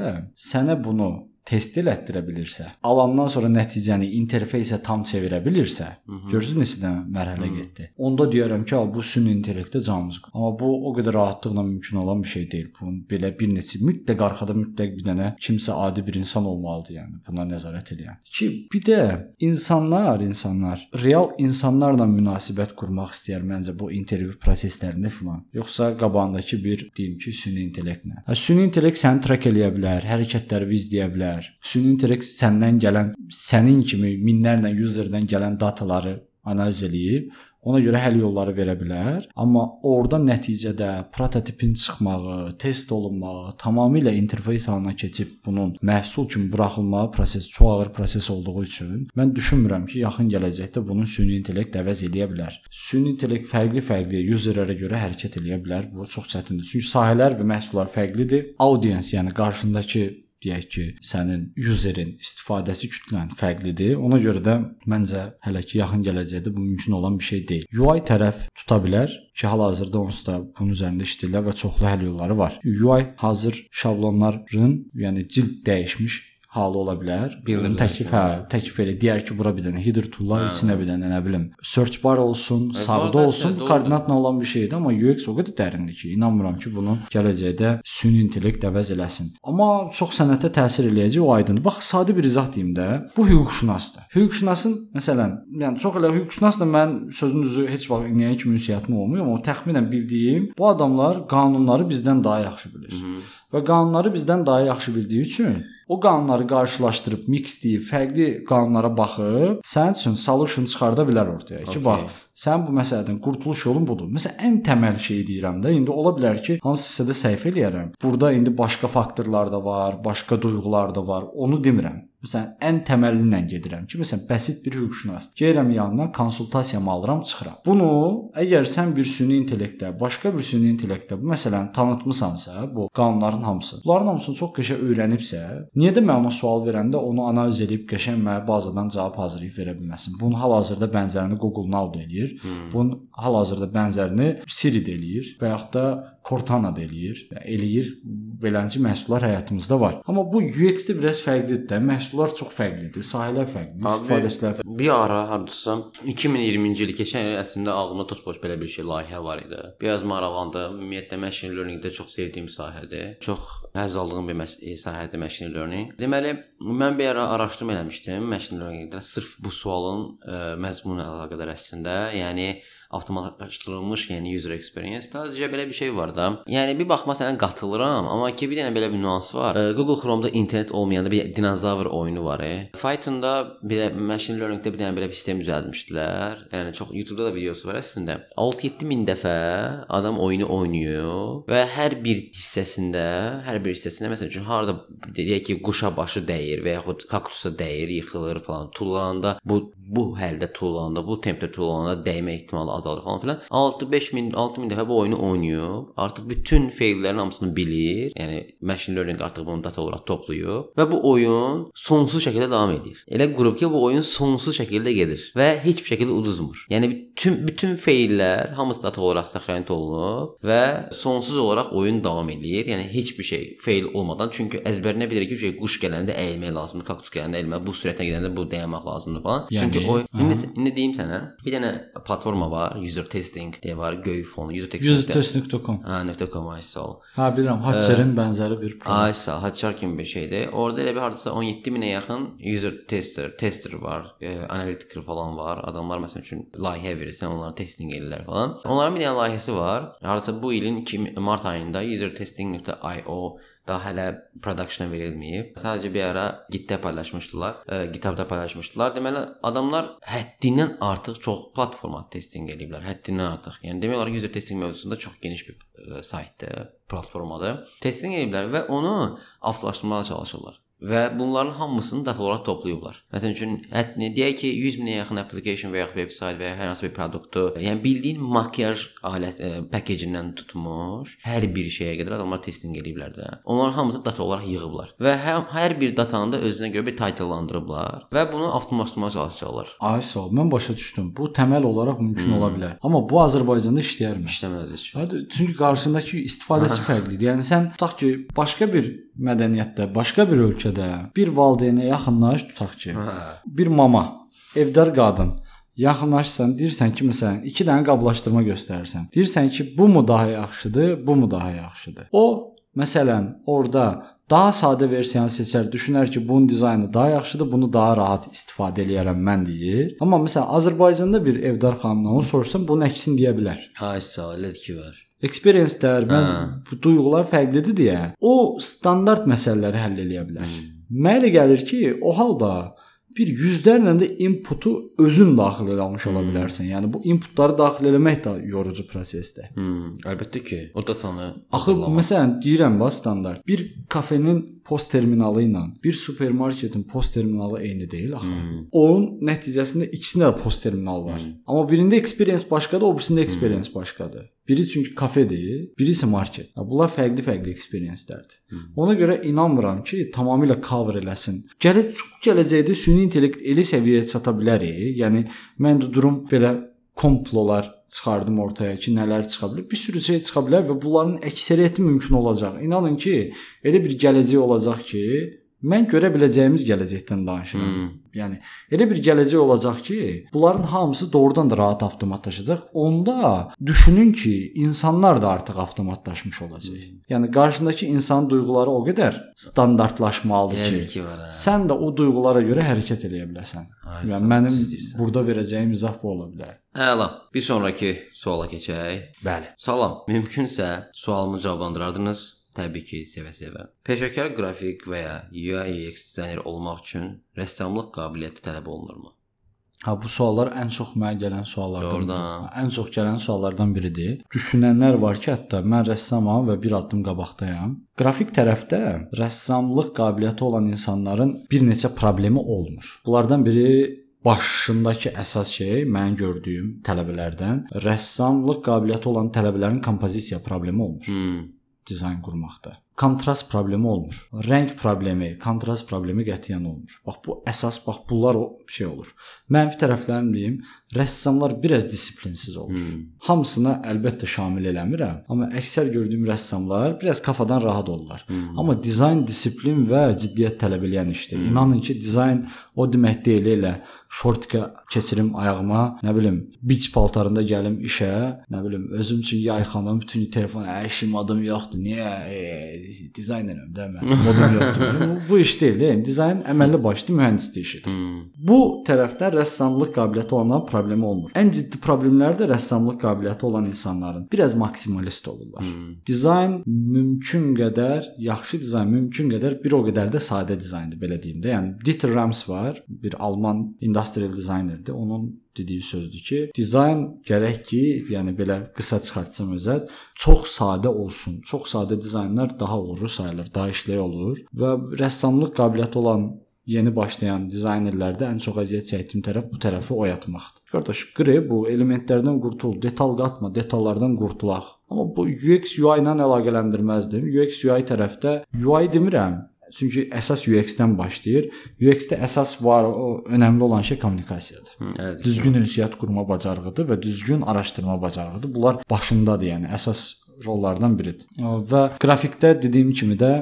sənə bunu test elətdirə bilirsə, alandan sonra nəticəni interfeysə tam çevirə bilirsə, görürsüz neçədən mərhələ getdi. Onda deyərəm ki, bu süni intellektə canımız. Amma bu o qədər rahatlıqla mümkün olan bir şey deyil. Bunun belə bir neçə mütləq arxada mütləq bir dənə kimsə adi bir insan olmalıdır, yəni buna nəzarət edən. Ki, bir də insanlar, insanlar real insanlarla münasibət qurmaq istəyər məncə bu intervyu proseslərində filan. Yoxsa qabağındakı bir deyim ki, süni intellektlə. Hə, süni intellekt səni trak eləyə bilər, hərəkətləri izləyə bilər. Süni intellekt səndən gələn, sənin kimi minlərlə userdən gələn dataları analiz eləyib Ona görə həll yolları verə bilər, amma orada nəticədə prototipin çıxmağı, test olunmağı, tamamilə interfeys halına keçib bunun məhsul kimi buraxılmağı proses çox ağır proses olduğu üçün mən düşünmürəm ki, yaxın gələcəkdə bunun süni intellekt əvəz eləyə bilər. Süni intellekt fərqli-fərqli userlərə görə hərəkət eləyə bilər. Bu çox çətindir. Çünki sahələr və məhsullar fərqlidir. Audience, yəni qarşındakı deyək ki, sənin userin istifadəsi kütlən fərqlidir. Ona görə də məncə hələ ki yaxın gələcəkdə bu mümkün olan bir şey deyil. UI tərəf tuta bilər ki, hal-hazırda onsuz da bunun üzərində işləyirlər və çoxlu həll yolları var. UI hazır şablonların, yəni cild dəyişmiş halı ola bilər.
Bildirlər.
Təklif hə, təklif elə deyər ki, bura bir dənə header toollar, içinə bir dənə nə bilim, search bar olsun, sağda
orada
olsun. Bu koordinatla olan bir şeydir, amma UX o qədər dərindir ki, inanmıram ki, bunun gələcəkdə süni intellekt əvəz eləsin. Amma çox sənətə təsir eləyəcək o aydındır. Bax, sadə bir izah deyim də. Bu hüquqşünasdır. Hüquqşünasın məsələn, yəni çox elə hüquqşünasla mən sözün düzü heç vaxt indiyə kimi ünsiyyətim olmuyor, amma təxminən bildiyim bu adamlar qanunları bizdən daha yaxşı bilir. Və qanunları bizdən daha yaxşı bildiyi üçün o qanunları qarşılaşdırıb mixləyib fərqli qanunlara baxıb sənin üçün solution çıxarda bilər ortaya ki,
Okay.
bax, sən bu məsələdən qurtuluş yolun budur. Məsələn, ən təməl şeyi deyirəm də, indi ola bilər ki, hansı hissədə səhv eləyərəm. Burada indi başqa faktorlar da var, başqa duyğular da var. Onu demirəm. Məsələn, ən təməlilə gedirəm ki, məsələn, bəsit bir hüquqşünas. Gəlirəm yanına, konsultasiyamı alıram, çıxıram. Bunu əgər sən bir süni intellektdə, başqa bir süni intellektdə bu məsələni tanıtmısansa, bu qanunların hamısı, bunların hamısını çox qəşəng öyrənibsə, niyə də mən ona sual verəndə onu analiz edib qəşəng mənə bazadan cavab hazırlayıb verə bilməsin? Bunun hal-hazırda bənzərini Google Now eləyir. Bunun hal-hazırda bənzərini Siri də eləyir və yaxud da Cortana da eləyir. Eləyir. Beləncə məhsullar həyatımızda var. Amma bu UX-də biraz fərqlidir də. Məhsullar çox fərqlidir, sahələr fərqlidir, istifadəçilər fərqlidir.
bir ara hardasa 2020-ci il keçən il əslində ağlımda toz-boş belə bir şey layihə var idi. Biraz maraqlandım. Ümumiyyətlə machine learning-də çox sevdiyim sahədir. Çox həzz aldığım bir məs- e, sahədir machine learning. Deməli, mən bir ara araşdırma eləmişdim machine learning-də sırf bu sualın ə, məzmunu ilə əlaqədar əslində. Yəni avtomatlaşdırılmış, yəni user experience. Sadəcə belə bir şey var da. Yəni bir baxma sənə qatılıram, amma ki bir dənə belə bir nüans var. Ə, Google Chrome-da internet olmayanda bir dinozavr oyunu var. E. Python-da belə machine learning-də bir dənə belə bir sistem düzəldmişdilər. Yəni çox YouTube-da da videosu var əslində. 6-7 min dəfə adam oyunu oynayır və hər bir hissəsində, hər bir hissəsində məsəl üçün harda deyək ki, quşa başı dəyir və yaxud kaktusa dəyir, yıxılır falan. Tullananda bu bu həldə tullananda, bu tempdə tullananda dəymə ehtimalı azalır falan filan. 6-5 min, 6 min dəfə bu oyunu oynayıb, artıq bütün feillərin hamısını bilir. Yəni machine learning artıq bunu data olaraq toplayıb və bu oyun sonsuz şəkildə davam edir. Elə qrup ki, bu oyun sonsuz şəkildə gedir və heç bir şəkildə uduzmur. Yəni bütün bütün feillər hamısı data olaraq səxrayət olunub və sonsuz olaraq oyun davam edir. Yəni heç bir şey feil olmadan çünki əzbərinə bilir ki, şey quş gələndə əyilmək lazımdır, kaktus gələndə əyilmək, bu sürətlə gedəndə bu dayanmaq lazımdır falan.
Yəni,
çünki o indi indi deyim sənə, bir dənə platforma var, user testing deyə var, göy fonu, user testing.
Usertest.com.
Ha, .com ay sağ ol.
Hə, bilirəm, Hatcher'in bənzəri bir proqram.
Sağ, Hotjar kimi bir şeydir. Orada elə bir hardasa 17 minə yaxın user tester, tester var, e, analytiker falan var. Adamlar məsəl üçün layihə verirsən, onları testing edirlər falan. Onların bir layihəsi var. Hardasa bu ilin 2 mart ayında usertesting.io daha hələ production verilməyib. Sadəcə bir ara Git-də paylaşmışdılar, e, GitHub-da paylaşmışdılar. Deməli, adamlar həddindən artıq çox platforma testing eləyiblər. Həddindən artıq. Yəni demək olar user testing mövzusunda çox geniş bir e, saytdır, platformadır. Testing eləyiblər və onu avtolaşdırmağa çalışırlar. Və bunların hamısını data olaraq toplayıblar. Məsələn üçün, hətta deyək ki, 100 minə yaxın application və ya veb-sayt və ya hər hansı bir produktu, yəni bildiyin makyaj alət e, package-indən tutmuş hər bir şeyə qədər adamlar testing eləyiblər də. Onların hamısı data olaraq yığıblar və hər, hər bir datanı da özünə görə bir titlelandırıblar və bunu avtomatlaşdırmağa çalışacaqlar.
Ay sağ ol. Mən başa düşdüm. Bu təməl olaraq mümkün ola bilər. Amma bu Azərbaycanda işləyərmi?
İşləməz heç.
Çünki qarşındakı istifadəçi fərqlidir. Yəni sən tutaq ki, başqa bir mədəniyyətdə, başqa bir ölkədə bir valideynə yaxınlaş tutaq ki,
Hə.
bir mama, evdar qadın yaxınlaşsan, deyirsən ki, məsələn, 2 dənə qablaşdırma göstərirsən. Deyirsən ki, bu mu daha yaxşıdır, bu mu daha yaxşıdır? O, məsələn, orada daha sadə versiyanı seçər, düşünər ki, bunun dizaynı daha yaxşıdır, bunu daha rahat istifadə eləyərəm mən deyir. Amma məsələn, Azərbaycanda bir evdar xanımdan onu sorsan, bunun əksini deyə bilər.
Ay sağ elədir ki var.
Experience-lər, mən bu duyğular fərqlidir deyə o standart məsələləri həll eləyə bilər. Mənə elə gəlir ki, o halda bir yüzlərlə də inputu özün daxil eləmiş ola bilərsən. Yəni bu inputları daxil eləmək də yorucu prosesdir.
Hmm, əlbəttə ki, o da tanı.
Axı məsələn deyirəm bax standart. Bir kafenin post terminalı ilə bir supermarketin post terminalı eyni deyil axı.
Hmm.
Onun nəticəsində ikisində də post terminal var. Amma birində experience başqadır, o birisində experience başqadır. Biri çünki kafedir, biri isə market. Bunlar fərqli-fərqli experience-lərdir. Ona görə inanmıram ki, tamamilə cover eləsin. Gələ çox gələcəkdə süni intellekt elə səviyyəyə çata bilər. Yəni mən də durum belə komplolar çıxardım ortaya ki, nələr çıxa bilər. Bir sürü şey çıxa bilər və bunların əksəriyyəti mümkün olacaq. İnanın ki, elə bir gələcək olacaq ki, mən görə biləcəyimiz gələcəkdən danışıram.
Hmm.
Yəni elə bir gələcək olacaq ki, bunların hamısı doğrudan da rahat avtomatlaşacaq. Onda düşünün ki, insanlar da artıq avtomatlaşmış olacaq. Yəni qarşındakı insan duyğuları o qədər standartlaşmalıdır ki,
ki var. Hə.
sən də o duyğulara görə hərəkət eləyə biləsən.
Ay,
Yəni mənim
istəyirsən.
burada verəcəyim izah bu ola bilər.
Əla. Bir sonrakı suala keçək.
Bəli.
Salam. Mümkünsə sualımı cavablandırardınız? Təbii ki, sevə-sevə. Peşəkar qrafik və ya UI UX dizayner olmaq üçün rəssamlıq qabiliyyəti tələb olunurmu?
Ha bu suallar ən çox mənə gələn suallardan biridir. Ən çox gələn suallardan biridir. Düşünənlər var ki, hətta mən rəssamam və bir addım qabaqdayam. Qrafik tərəfdə rəssamlıq qabiliyyəti olan insanların bir neçə problemi olmur. Bunlardan biri başındakı əsas şey mən gördüyüm tələbələrdən rəssamlıq qabiliyyəti olan tələbələrin kompozisiya problemi olmur
Hmm.
Dizayn qurmaqda. Kontrast problemi olmur. Rəng problemi, kontrast problemi qətiyyən olmur. Bax bu əsas, bax bunlar o şey olur. Mənfi tərəflərini deyim, rəssamlar biraz disiplinsiz olur.
Hmm.
Hamısına əlbəttə şamil eləmirəm, amma əksər gördüyüm rəssamlar biraz kafadan rahat olurlar.
Hmm.
Amma dizayn disiplin və ciddiyyət tələb edən işdir. İnanın ki, dizayn o demək deyil elə şortka keçirim ayağıma, nə bilim, beach paltarında gəlim işə, nə bilim, özüm üçün yayxanam, bütün telefon, "Ə, işim adım yoxdur. Niyə? E, dizaynerim də mən. Modum yoxdur. bu, iş deyil, deyil. Dizayn əməlli başlı mühəndislik işidir.
Hmm.
Bu tərəfdən rəssamlıq qabiliyyəti olanların problemi olmur. Ən ciddi problemlər də rəssamlıq qabiliyyəti olan insanların biraz maksimalist olurlar.
Hmm.
Dizayn mümkün qədər, yaxşı dizayn mümkün qədər bir o qədər də sadə dizayndır belə deyim də. Yəni Dieter Rams var, bir alman industrial dizaynerdir. Onun dediyi sözdür ki, dizayn gərək ki, yəni belə qısa çıxartsam özət, çox sadə olsun. Çox sadə dizaynlar daha uğurlu sayılır, daha işlək olur və rəssamlıq qabiliyyəti olan yeni başlayan dizaynerlərdə ən çox əziyyət çəkdiyim tərəf bu tərəfi oyatmaqdır. Qardaş, qri bu elementlərdən qurtul, detal qatma, detallardan qurtulaq. Amma bu UX UI ilə əlaqələndirməzdim. UX UI tərəfdə UI demirəm. Çünki əsas UX-dən başlayır. UX-də əsas var, o önəmli olan şey kommunikasiyadır.
Hmm, elədir.
Düzgün ünsiyyət qurma bacarığıdır və düzgün araşdırma bacarığıdır. Bunlar başındadır, yəni əsas rollardan biridir. Və qrafikdə dediyim kimi də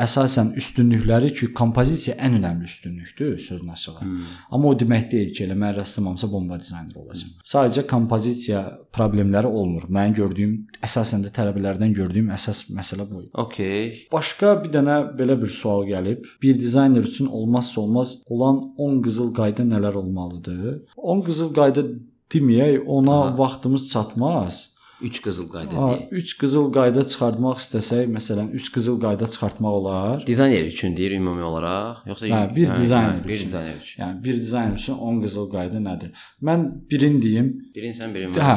əsasən üstünlükləri ki, kompozisiya ən önəmli üstünlükdür sözün açığı. Hmm. Amma o demək deyil ki, elə mən rəssamamsa bomba dizayner olacağam. Hmm. Sadəcə kompozisiya problemləri olmur. Mənim gördüyüm, əsasən də tələbələrdən gördüyüm əsas məsələ bu.
Okay.
Başqa bir dənə belə bir sual gəlib. Bir dizayner üçün olmazsa olmaz olan 10 qızıl qayda nələr olmalıdır? 10 qızıl qayda deməyək, ona
Aha.
vaxtımız çatmaz.
3 qızıl qayda deyil.
3 qızıl qayda çıxartmaq istəsək, məsələn, 3 qızıl qayda çıxartmaq olar.
Dizayner üçün deyir ümumi olaraq, yoxsa
Hə, bir dizayner
bir
üçün.
dizayner üçün.
Yəni bir dizayner üçün 10 qızıl qayda nədir? Mən birini deyim.
Birin sən birin
Hə,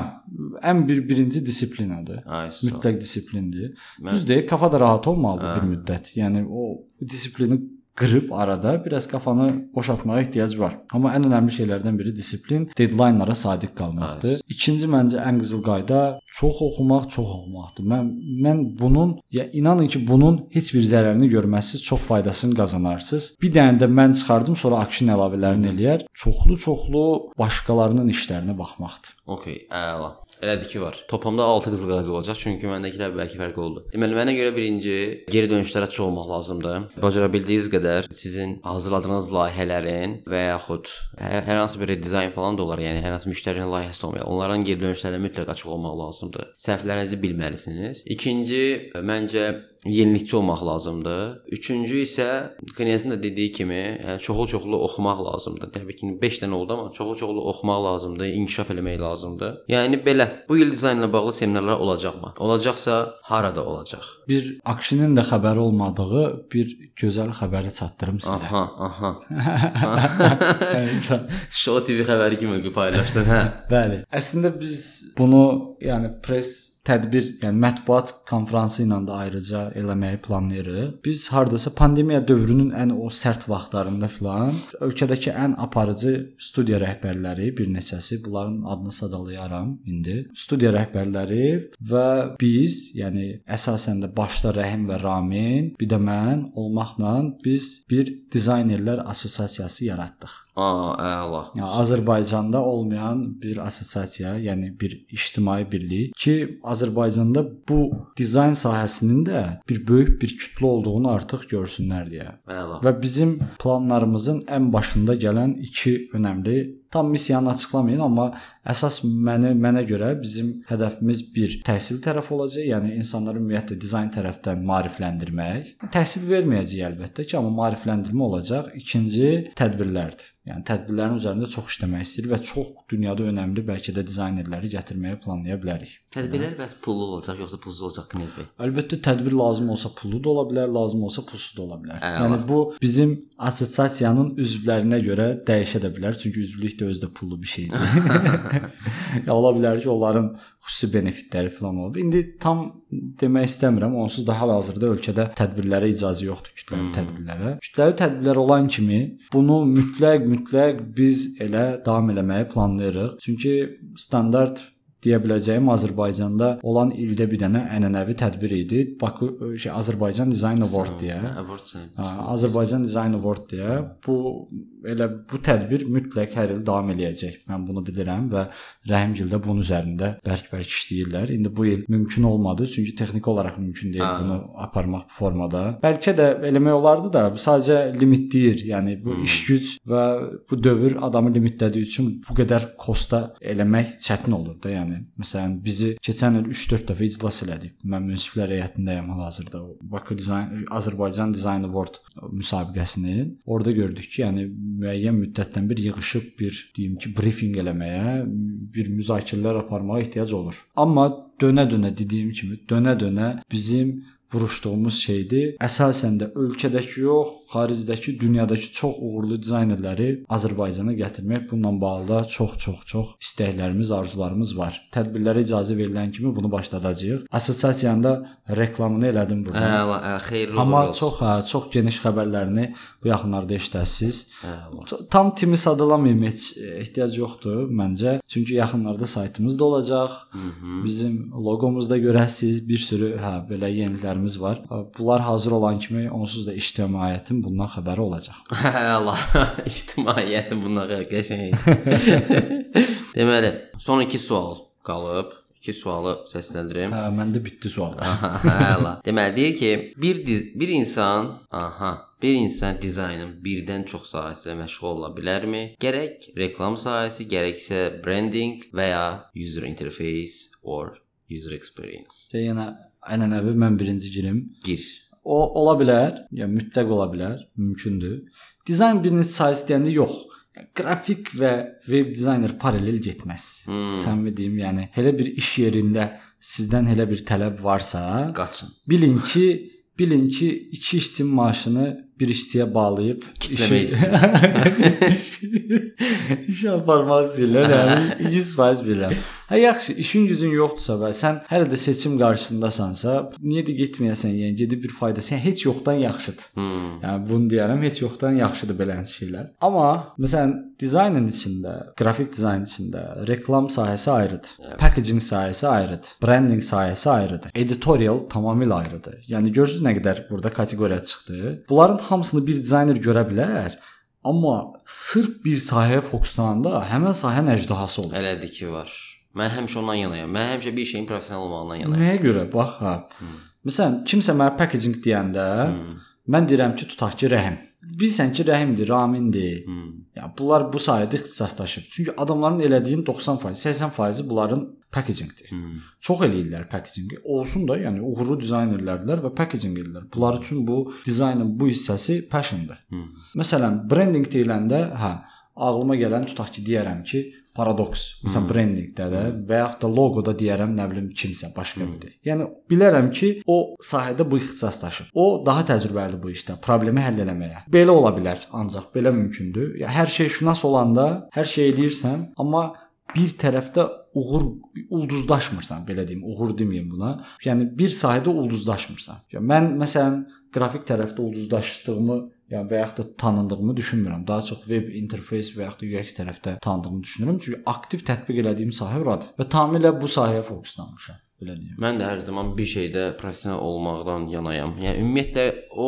ən bir birinci disiplinadır.
Ay.
Mütləq disiplindir.
Mən-
Düzdür, kafa da rahat olmalıdır
Hə.
bir müddət. Yəni o disiplini qırıb arada biraz kafanı boşaltmağa ehtiyac var. Amma ən önəmli şeylərdən biri disiplin, deadline-lara sadiq qalmaqdır. İkinci məncə ən qızıl qayda çox oxumaq, çox oxumaqdır. Mən mən bunun ya inanın ki, bunun heç bir zərərini görməzsiniz, çox faydasını qazanarsınız. Bir dənə də mən çıxardım, sonra action əlavələrini eləyər. Çoxlu-çoxlu başqalarının işlərinə baxmaqdır.
Okay, əla. Elədir ki, var. Toplamda 6 qızıl qalaq olacaq, çünki məndəkilər bəlkə fərqli oldu. Deməli, mənə görə birinci geri dönüşlərə çox olmaq lazımdır. Bacara bildiyiniz qədər sizin hazırladığınız layihələrin və yaxud hər, hər hansı bir dizayn falan da olar, yəni hər hansı müştərinin layihəsi olmayan, onların geri dönüşlərinə mütləq açıq olmaq lazımdır. Səhvlərinizi bilməlisiniz. İkinci, məncə yenilikçi olmaq lazımdır. Üçüncü isə Knyazın da dediyi kimi, yəni çoxlu-çoxlu oxumaq lazımdır. Təbii ki, 5 dənə oldu amma çoxlu-çoxlu oxumaq lazımdır, inkişaf eləmək lazımdır. Yəni belə, bu il dizaynla bağlı seminarlar olacaqmı? Olacaqsa harada olacaq?
Bir Akşinin də xəbəri olmadığı bir gözəl xəbəri çatdırım sizə.
Aha, aha. Show TV xəbəri kimi paylaşdın, hə?
Bəli. Əslində biz bunu, yəni press tədbir, yəni mətbuat konfransı ilə də ayrıca eləməyi planlayırıq. Biz hardasa pandemiya dövrünün ən o sərt vaxtlarında filan ölkədəki ən aparıcı studiya rəhbərləri bir neçəsi, bunların adını sadalayaram indi. Studiya rəhbərləri və biz, yəni əsasən də başda Rəhim və Ramin, bir də mən olmaqla biz bir dizaynerlər assosiasiyası yaratdıq.
Aa, əla.
Yəni Azərbaycanda olmayan bir assosiasiya, yəni bir ictimai birlik ki, Azərbaycanda bu dizayn sahəsinin də bir böyük bir kütlə olduğunu artıq görsünlər deyə.
Əla.
Və bizim planlarımızın ən başında gələn iki önəmli tam missiyanı açıqlamayın, amma əsas məni mənə görə bizim hədəfimiz bir təhsil tərəfi olacaq, yəni insanları ümumiyyətlə dizayn tərəfdən maarifləndirmək. Təhsil verməyəcək əlbəttə ki, amma maarifləndirmə olacaq. İkinci tədbirlərdir. Yəni tədbirlərin üzərində çox işləmək istəyirik və çox dünyada önəmli bəlkə də dizaynerləri gətirməyə planlaya bilərik.
Tədbirlər bəs pullu olacaq yoxsa pulsuz olacaq Knyaz bəy?
Əlbəttə tədbir lazım olsa pullu da ola bilər, lazım olsa pulsuz da ola bilər.
Əla.
Yəni bu bizim assosiasiyanın üzvlərinə görə dəyişə də bilər, çünki üzvlük də özü də pullu bir şeydir. ya ola bilər ki, onların xüsusi benefitləri falan olub. İndi tam demək istəmirəm, onsuz da hal-hazırda ölkədə tədbirlərə icazə yoxdur, kütləvi hmm. tədbirlərə. Kütləvi tədbirlər olan kimi bunu mütləq mütləq biz elə davam eləməyi planlayırıq. Çünki standart deyə biləcəyim Azərbaycanda olan ildə bir dənə ənənəvi tədbir idi. Bakı şey Azərbaycan Design Award deyə. Ha, Azərbaycan Design Award deyə. Bu elə bu tədbir mütləq hər il davam eləyəcək. Mən bunu bilirəm və Rəhimgil də bunun üzərində bərk-bərk işləyirlər. İndi bu il mümkün olmadı, çünki texniki olaraq mümkün deyil
Ha.
bunu aparmaq bu formada. Bəlkə də eləmək olardı da, sadəcə limitləyir. Yəni bu iş güc və bu dövr adamı limitlədiyi üçün bu qədər kosta eləmək çətin olur da. Yəni məsələn bizi keçən il 3-4 dəfə iclas elədik. Mən münsiflər heyətindəyəm hal-hazırda. Bakı Dizayn Azərbaycan Design Award müsabiqəsinin. Orada gördük ki, yəni müəyyən müddətdən bir yığılıb bir deyim ki, briefing eləməyə, bir müzakirələr aparmağa ehtiyac olur. Amma dönə-dönə dediyim kimi, dönə-dönə bizim vuruşduğumuz şeydir. Əsasən də ölkədəki yox, xaricdəki, dünyadakı çox uğurlu dizaynerləri Azərbaycana gətirmək bununla bağlı da çox-çox-çox istəklərimiz, arzularımız var. Tədbirlərə icazə verilən kimi bunu başladacağıq. Assosiasiyanın da reklamını elədim burada.
Əla, ə, xeyirli
Amma
uğurlu olsun.
çox hə, çox geniş xəbərlərini bu yaxınlarda eşidəsiz. Ço- Tam timi sadalamayım heç e, ehtiyac yoxdur məncə. Çünki yaxınlarda saytımız da olacaq. Bizim loqomuzda görəsiz, bir sürü hə belə yeniliklərimiz var. Bunlar hazır olan kimi onsuz da ictimaiyyətin bundan xəbəri olacaq.
Əla. İctimaiyyətin bundan qəşəng. Deməli, son 2 sual qalıb. 2 sualı səsləndirim.
Hə, məndə bitdi sual.
Əla. Deməli deyir ki, bir diz, bir insan, aha, bir insan dizaynın birdən çox sahəsində məşğul ola bilərmi? Gərək reklam sahəsi, gərəksə branding və ya user interface or user experience.
Yenə ənənəvi mən birinci girim.
Gir.
O ola bilər, yəni mütləq ola bilər, mümkündür. Dizayn birinin sahəsi deyəndə yox. Qrafik və web dizayner paralel getməz. Hmm. Səmimi deyim, yəni elə bir iş yerində sizdən elə bir tələb varsa,
Qaçın.
bilin ki, bilin ki, iki işçinin maaşını bir işçiyə bağlayıb
Kitləmək
iş aparmaq istəyirlər. Yəni 100% bilirəm. Hə yaxşı, işin gücün yoxdursa və sən hələ də seçim qarşısındasansa, niyə də getməyəsən? Yəni gedib bir faydası, yəni heç yoxdan yaxşıdır.
Hmm.
Yəni bunu deyərəm, heç yoxdan yaxşıdır belə şeylər. Amma məsələn, dizaynın içində, qrafik dizayn içində reklam sahəsi ayrıdır. Packaging sahəsi ayrıdır. Branding sahəsi ayrıdır. Editorial tamamilə ayrıdır. Yəni görürsüz nə qədər burada kateqoriya çıxdı. Bunların hamısını bir dizayner görə bilər. Amma sırf bir sahəyə fokuslananda həmin sahənin əjdahası olur.
Elədir ki, var. Mən həmişə ondan yanayam. Mən həmişə bir şeyin professional olmağından yanayam.
Nəyə görə? Bax ha. Məsələn, kimsə mənə packaging deyəndə mən deyirəm ki, tutaq ki, rəhim. Bilirsən ki, rəhimdir, ramindir. Yəni bunlar bu sahədə ixtisaslaşıb. Çünki adamların elədiyin 90%, 80% bunların packagingdir. Çox eləyirlər packagingi. Olsun da, yəni uğurlu dizaynerlərdirlər və packaging edirlər. Bunlar üçün bu dizaynın bu hissəsi passiondur. Məsələn, branding deyiləndə, hə, ağlıma gələn tutaq ki, deyərəm ki, paradoks. Məsələn, brendinqdə də və yaxud da loqoda deyərəm, nə bilim, kimsə başqa biridir. Yəni bilərəm ki, o sahədə bu ixtisaslaşıb. O daha təcrübəlidir bu işdə, problemi həll etməyə. Belə ola bilər, ancaq belə mümkündür. Ya hər şey şünas olanda hər şey eləyirsən, amma bir tərəfdə uğur ulduzlaşmırsan, belə deyim, uğur deməyim buna. Yəni bir sahədə ulduzlaşmırsan. Ya mən məsələn qrafik tərəfdə ulduzlaşdığımı yəni və yaxud da tanındığımı düşünmürəm. Daha çox web interfeys və yaxud da UX tərəfdə tanındığımı düşünürəm. Çünki aktiv tətbiq elədiyim sahə oradır və tamamilə bu sahəyə fokuslanmışam. Belə deyim.
Mən də hər zaman bir şeydə professional olmaqdan yanayam. Yəni ümumiyyətlə o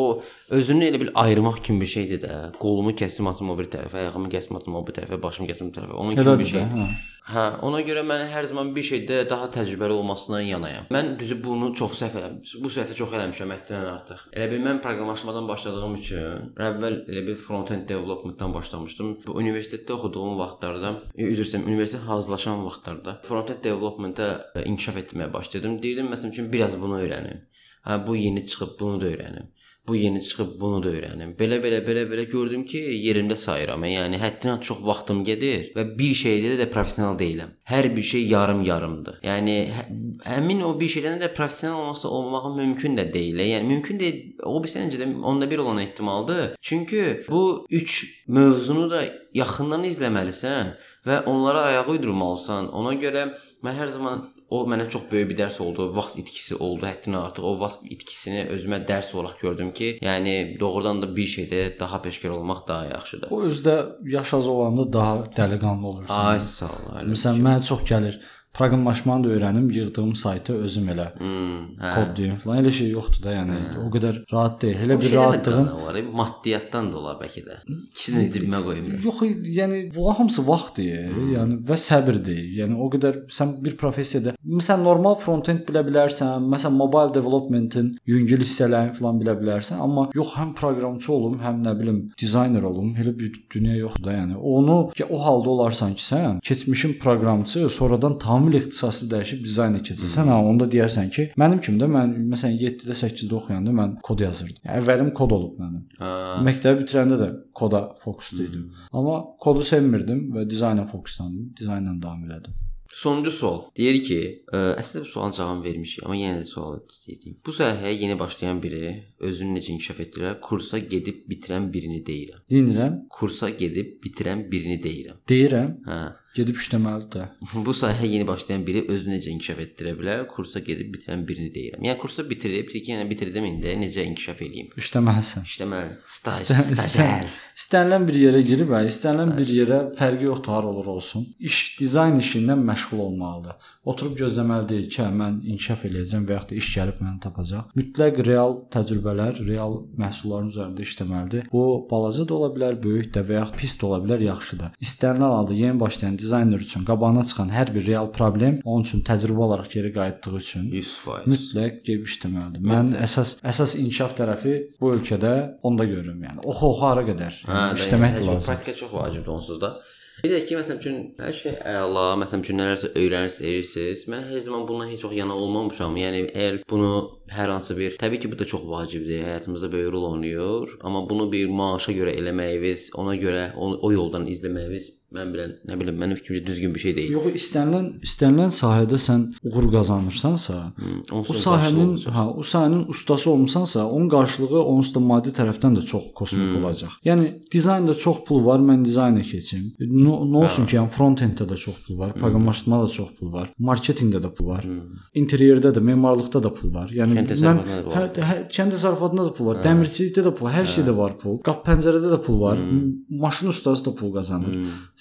özünü elə bil ayırmaq kimi bir şeydir də. Qolumu kəsdim atım o bir tərəfə, ayağımı kəsdim atım o bir tərəfə, başımı kəsdim bu tərəfə. Onun kimi
Elədir
bir şey.
də, hə.
Hə, ona görə mən hər zaman bir şeydə daha təcrübəli olmasından yanayam. Mən düzü bunu çox səhv eləmişəm. Bu səhvə çox eləmişəm həddindən artıq. Elə bil mən proqramlaşmadan başladığım üçün əvvəl elə bir front-end development-dan başlamışdım. Bu universitetdə oxuduğum vaxtlarda, e, üzr istəyirəm, universitet hazırlaşan vaxtlarda front-end development-ə e, inkişaf etməyə başladım. Deyirdim məsələn üçün biraz bunu öyrənim. Hə, bu yeni çıxıb bunu da öyrənim. Bu yeni çıxıb bunu da öyrənim. Belə belə belə belə gördüm ki, yerimdə sayıram. Yəni həddindən çox vaxtım gedir və bir şeydə də professional deyiləm. Hər bir şey yarım-yarımdır. Yəni hə- həmin o bir şeydən də professional olması olmağın mümkün də deyil. Yəni mümkün deyil. O bir səncə də onda bir olan ehtimaldır. Çünki bu 3 mövzunu da yaxından izləməlisən və onlara ayaq uydurmalısan. Ona görə mən hər zaman o mənə çox böyük bir dərs oldu. Vaxt itkisi oldu. Həddindən artıq o vaxt itkisini özümə dərs olaraq gördüm ki, yəni doğrudan da bir şeydə daha peşkar olmaq daha yaxşıdır.
O özdə yaş az olanda daha dəliqanlı olursan.
Ay sağ ol.
Məsələn, mənə çox gəlir. Proqramlaşmanı da öyrənim, yığdığım saytı özüm elə
Hmm, hə.
kodlayım falan. Elə şey yoxdur da, yəni o qədər rahat deyil. Elə
Bu
bir rahatlığın
var, maddiyatdan da olar bəlkə də. İkisini cibimə qoyum.
Yox, yəni bunlar hamısı vaxtdır, yəni və səbirdir. Yəni o qədər sən bir professiyada, məsələn, normal front-end bilə bilərsən, məsələn, mobile development-in yüngül hissələrini falan bilə bilərsən, amma yox, həm proqramçı olum, həm nə bilim, dizayner olum, elə bir dünya yoxdur da, yəni. Onu ki, o halda olarsan ki, sən keçmişin proqramçı, sonradan tamamilə ixtisaslı dəyişib dizayna keçirsən, ha, onda deyərsən ki, mənim kimi də mən məsələn 7-də, 8-də oxuyanda mən kod yazırdım. Yəni, əvvəlim kod olub mənim.
Ha.
Məktəbi bitirəndə də koda fokuslu idim. Amma kodu sevmirdim və dizayna fokuslandım. Dizaynla davam elədim.
Sonuncu sual. Deyir ki, ə, əslində bu sualın cavabını vermişik, amma yenə də sual deyim. Bu sahəyə yeni başlayan biri özünü necə inkişaf etdirir? Kursa gedib bitirən birini deyirəm.
Dinirəm,
Kursa gedib bitirən birini deyirəm.
deyirəm,
Hə.
gedib işləməlidir də.
Bu sahəyə yeni başlayan biri özünü necə inkişaf etdirə bilər? Kursa gedib bitirən birini deyirəm. Yəni kursa bitirib, ki, yəni bitirdim indi necə inkişaf eləyim?
İşləməlisən.
İşləməli, staj,
İstən-
stajyer.
İstənilən bir yerə girib, hə, istənilən bir yerə fərqi yoxdur har olur olsun. İş dizayn işindən məşğul olmalıdır. Oturub gözləməli deyil ki, hə, mən inkişaf eləyəcəm və yaxud da iş gəlib məni tapacaq. Mütləq real təcrübələr, real məhsulların üzərində işləməlidir. Bu balaca da ola bilər, böyük də və yaxud pis də ola bilər, yaxşı da. İstənilən halda yeni başlayan dizayner üçün qabağına çıxan hər bir real problem onun üçün təcrübə olaraq geri qayıtdığı üçün
100%.
mütləq gedib işləməlidir. Mən əsas əsas inkişaf tərəfi bu ölkədə onda görürəm. Yəni oxu oxu hara qədər.
Hə,
Yəni, işləmək də
lazım.
lazım.
Praktika çox vacibdir onsuz da. Bir də ki, məsələn üçün hər şey əla, məsələn üçün nələrsə öyrənirsiniz. Mən hər zaman bundan heç çox yana olmamışam. Yəni əgər bunu hər hansı bir, təbii ki, bu da çox vacibdir. Həyatımızda böyük rol oynayır, amma bunu bir maaşa görə eləməyiniz, ona görə o, o yoldan izləməyiniz mən bilən, nə bilim, mənim fikrimcə düzgün bir şey deyil.
Yox, istənilən istənilən sahədə sən uğur qazanırsansa,
Hı,
o sahənin, hə, o sahənin ustası olmusansa, onun qarşılığı onsuz da maddi tərəfdən də çox kosmik
Hmm.
olacaq. Yəni dizaynda çox pul var, mən dizayna keçim. Nə nə olsun ki, yəni front-enddə də çox pul var, proqramlaşdırmada da çox pul var, marketinqdə də pul var, interyerdə də, memarlıqda da pul var. Yəni
Kənd təsərrüfatında da var.
hə, hə, kənd təsərrüfatında da pul var, dəmirçilikdə də pul, hər şeydə var pul. Qap pəncərədə də pul var, maşın ustası da pul qazanır.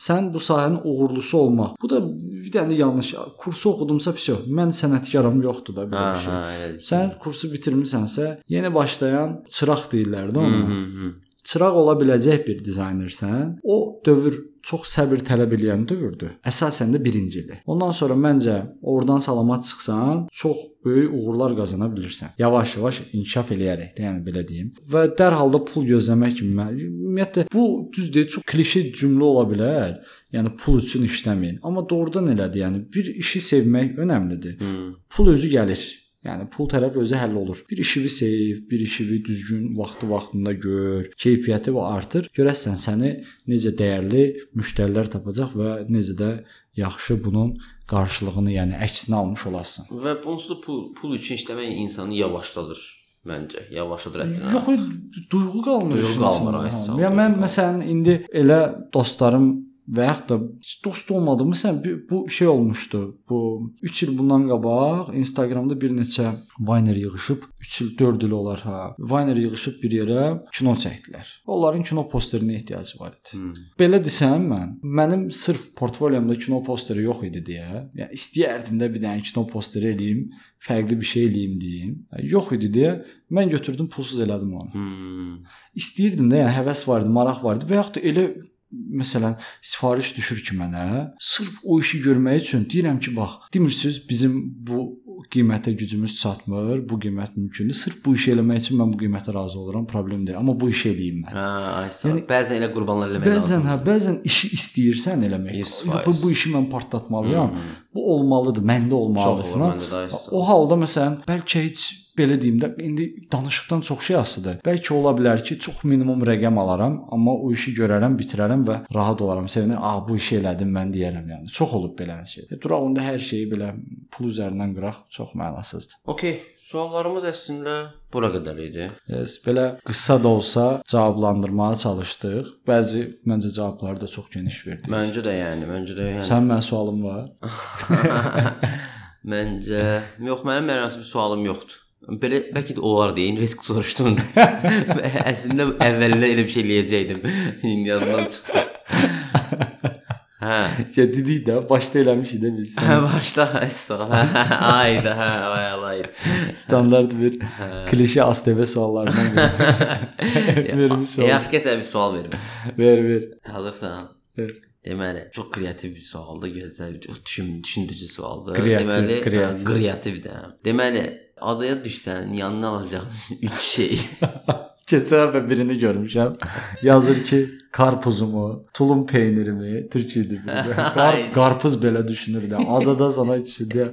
Sən bu sahənin uğurlusu olmaq. Bu da bir dənə yanlış. Kursu oxudumsa vəsə, mən sənətkaram yoxdur da belə
Hə,
bir şey.
hə, elədir.
Sən kursu bitirmisənsə, yeni başlayan çıraq deyirlər də ona.
Hı, hı.
Çıraq ola biləcək bir dizaynersən, o dövr çox səbir tələb edən dövrdür. Əsasən də 1-ci ildir. Ondan sonra məncə oradan salamat çıxsan, çox böyük uğurlar qazana bilirsən. Yavaş-yavaş inkişaf eləyərək də, yəni belə deyim. Və dərhal da pul gözləmək kimi ümumiyyətlə bu düzdür, çox klişe cümlə ola bilər. Yəni pul üçün işləməyin. Amma doğrudan elədir. Yəni bir işi sevmək önəmlidir. Hmm. Pul özü gəlir. Yəni pul tərəf özü həll olur. Bir işini sev, bir işini düzgün vaxtı vaxtında gör, keyfiyyəti və artır. Görəsən səni necə dəyərli müştərilər tapacaq və necə də yaxşı bunun qarşılığını, yəni əksini almış olasan.
Və onsuz da pul pul üçün işləmək insanı yavaşladır məncə. Yavaşladır hətta.
Yox, duyğu qalmır.
Duyğu qalmır.
Yəni mən məsələn indi elə dostlarım və yaxud da dost olmadı. Məsələn bu şey olmuşdu. Bu 3 il bundan qabaq Instagramda bir neçə Viner yığılıb 3 il 4 il olar ha. Viner yığılıb bir yerə kino çəkdilər. Onların kino posterinə ehtiyacı var idi. Hmm. Belə desəm mən, mənim sırf portfolyomda kino posteri yox idi deyə, yəni istəyərdim də bir dənə kino posteri eləyim, fərqli bir şey eləyim deyim. Yəni, yox idi deyə mən götürdüm pulsuz elədim onu. Hmm. İstəyirdim də, yəni həvəs var idi, maraq var idi və yaxud da elə məsələn sifariş düşür ki mənə, sırf o işi görmək üçün deyirəm ki, bax, demirsiz bizim bu qiymətə gücümüz çatmır, bu qiymət mümkündür. Sırf bu işi eləmək üçün mən bu qiymətə razı oluram, problem deyil. Amma bu işi eləyim mən.
Hə, aysa. Yəni, bəzən elə qurbanlar eləmək
bəzən, lazımdır. Bəzən, hə, bəzən işi istəyirsən eləmək. Yox, bu işi mən partlatmalıyam. Hmm. Bu olmalıdır, məndə olmalıdır.
Çox olur, məndə də aysa.
O halda məsələn, bəlkə heç belə deyim də indi danışıqdan çox şey asılıdır. Bəlkə ola bilər ki, çox minimum rəqəm alaram, amma o işi görərəm, bitirərəm və rahat olaram. Sevinir, "A, bu işi elədim mən" deyərəm yəni. Çox olub belə şey. E, duraq onda hər şeyi belə pul üzərindən qıraq, çox mənasızdır.
Okay, suallarımız əslində bura qədər idi.
Yes, belə qısa da olsa cavablandırmağa çalışdıq. Bəzi məncə cavabları da çox geniş verdik.
Məncə də yəni, məncə də yəni.
Sən mən sualım var.
məncə yox, mənim bir sualım yoxdur. Belə bəlkə də olar deyə risk soruşdum. Əslində əvvəlində elə bir şey eləyəcəydim. İndi yadımdan çıxdı.
Hə. Ya dedik də başda eləmişik də biz.
Hə, başda əsas. Ayda, hə, aylaydı.
Standart bir hə. klişe ASTV suallarından biri. Vermiş
oldum. Yaxşı gətir bir sual verim.
Ver, ver.
Hazırsan? Ver. Deməli, çox kreativ bir sualdır, gözəl, çox düşün, düşündürücü sualdır.
Kreativ,
Deməli,
kreativ.
kreativdir. Deməli, adaya düşsən, yanına alacağın 3 şey.
Keçən dəfə birini görmüşəm. Yazır ki, karpuzumu, tulum peynirimi, türküydü. Qar qarpız belə düşünür də. Adada sana içində.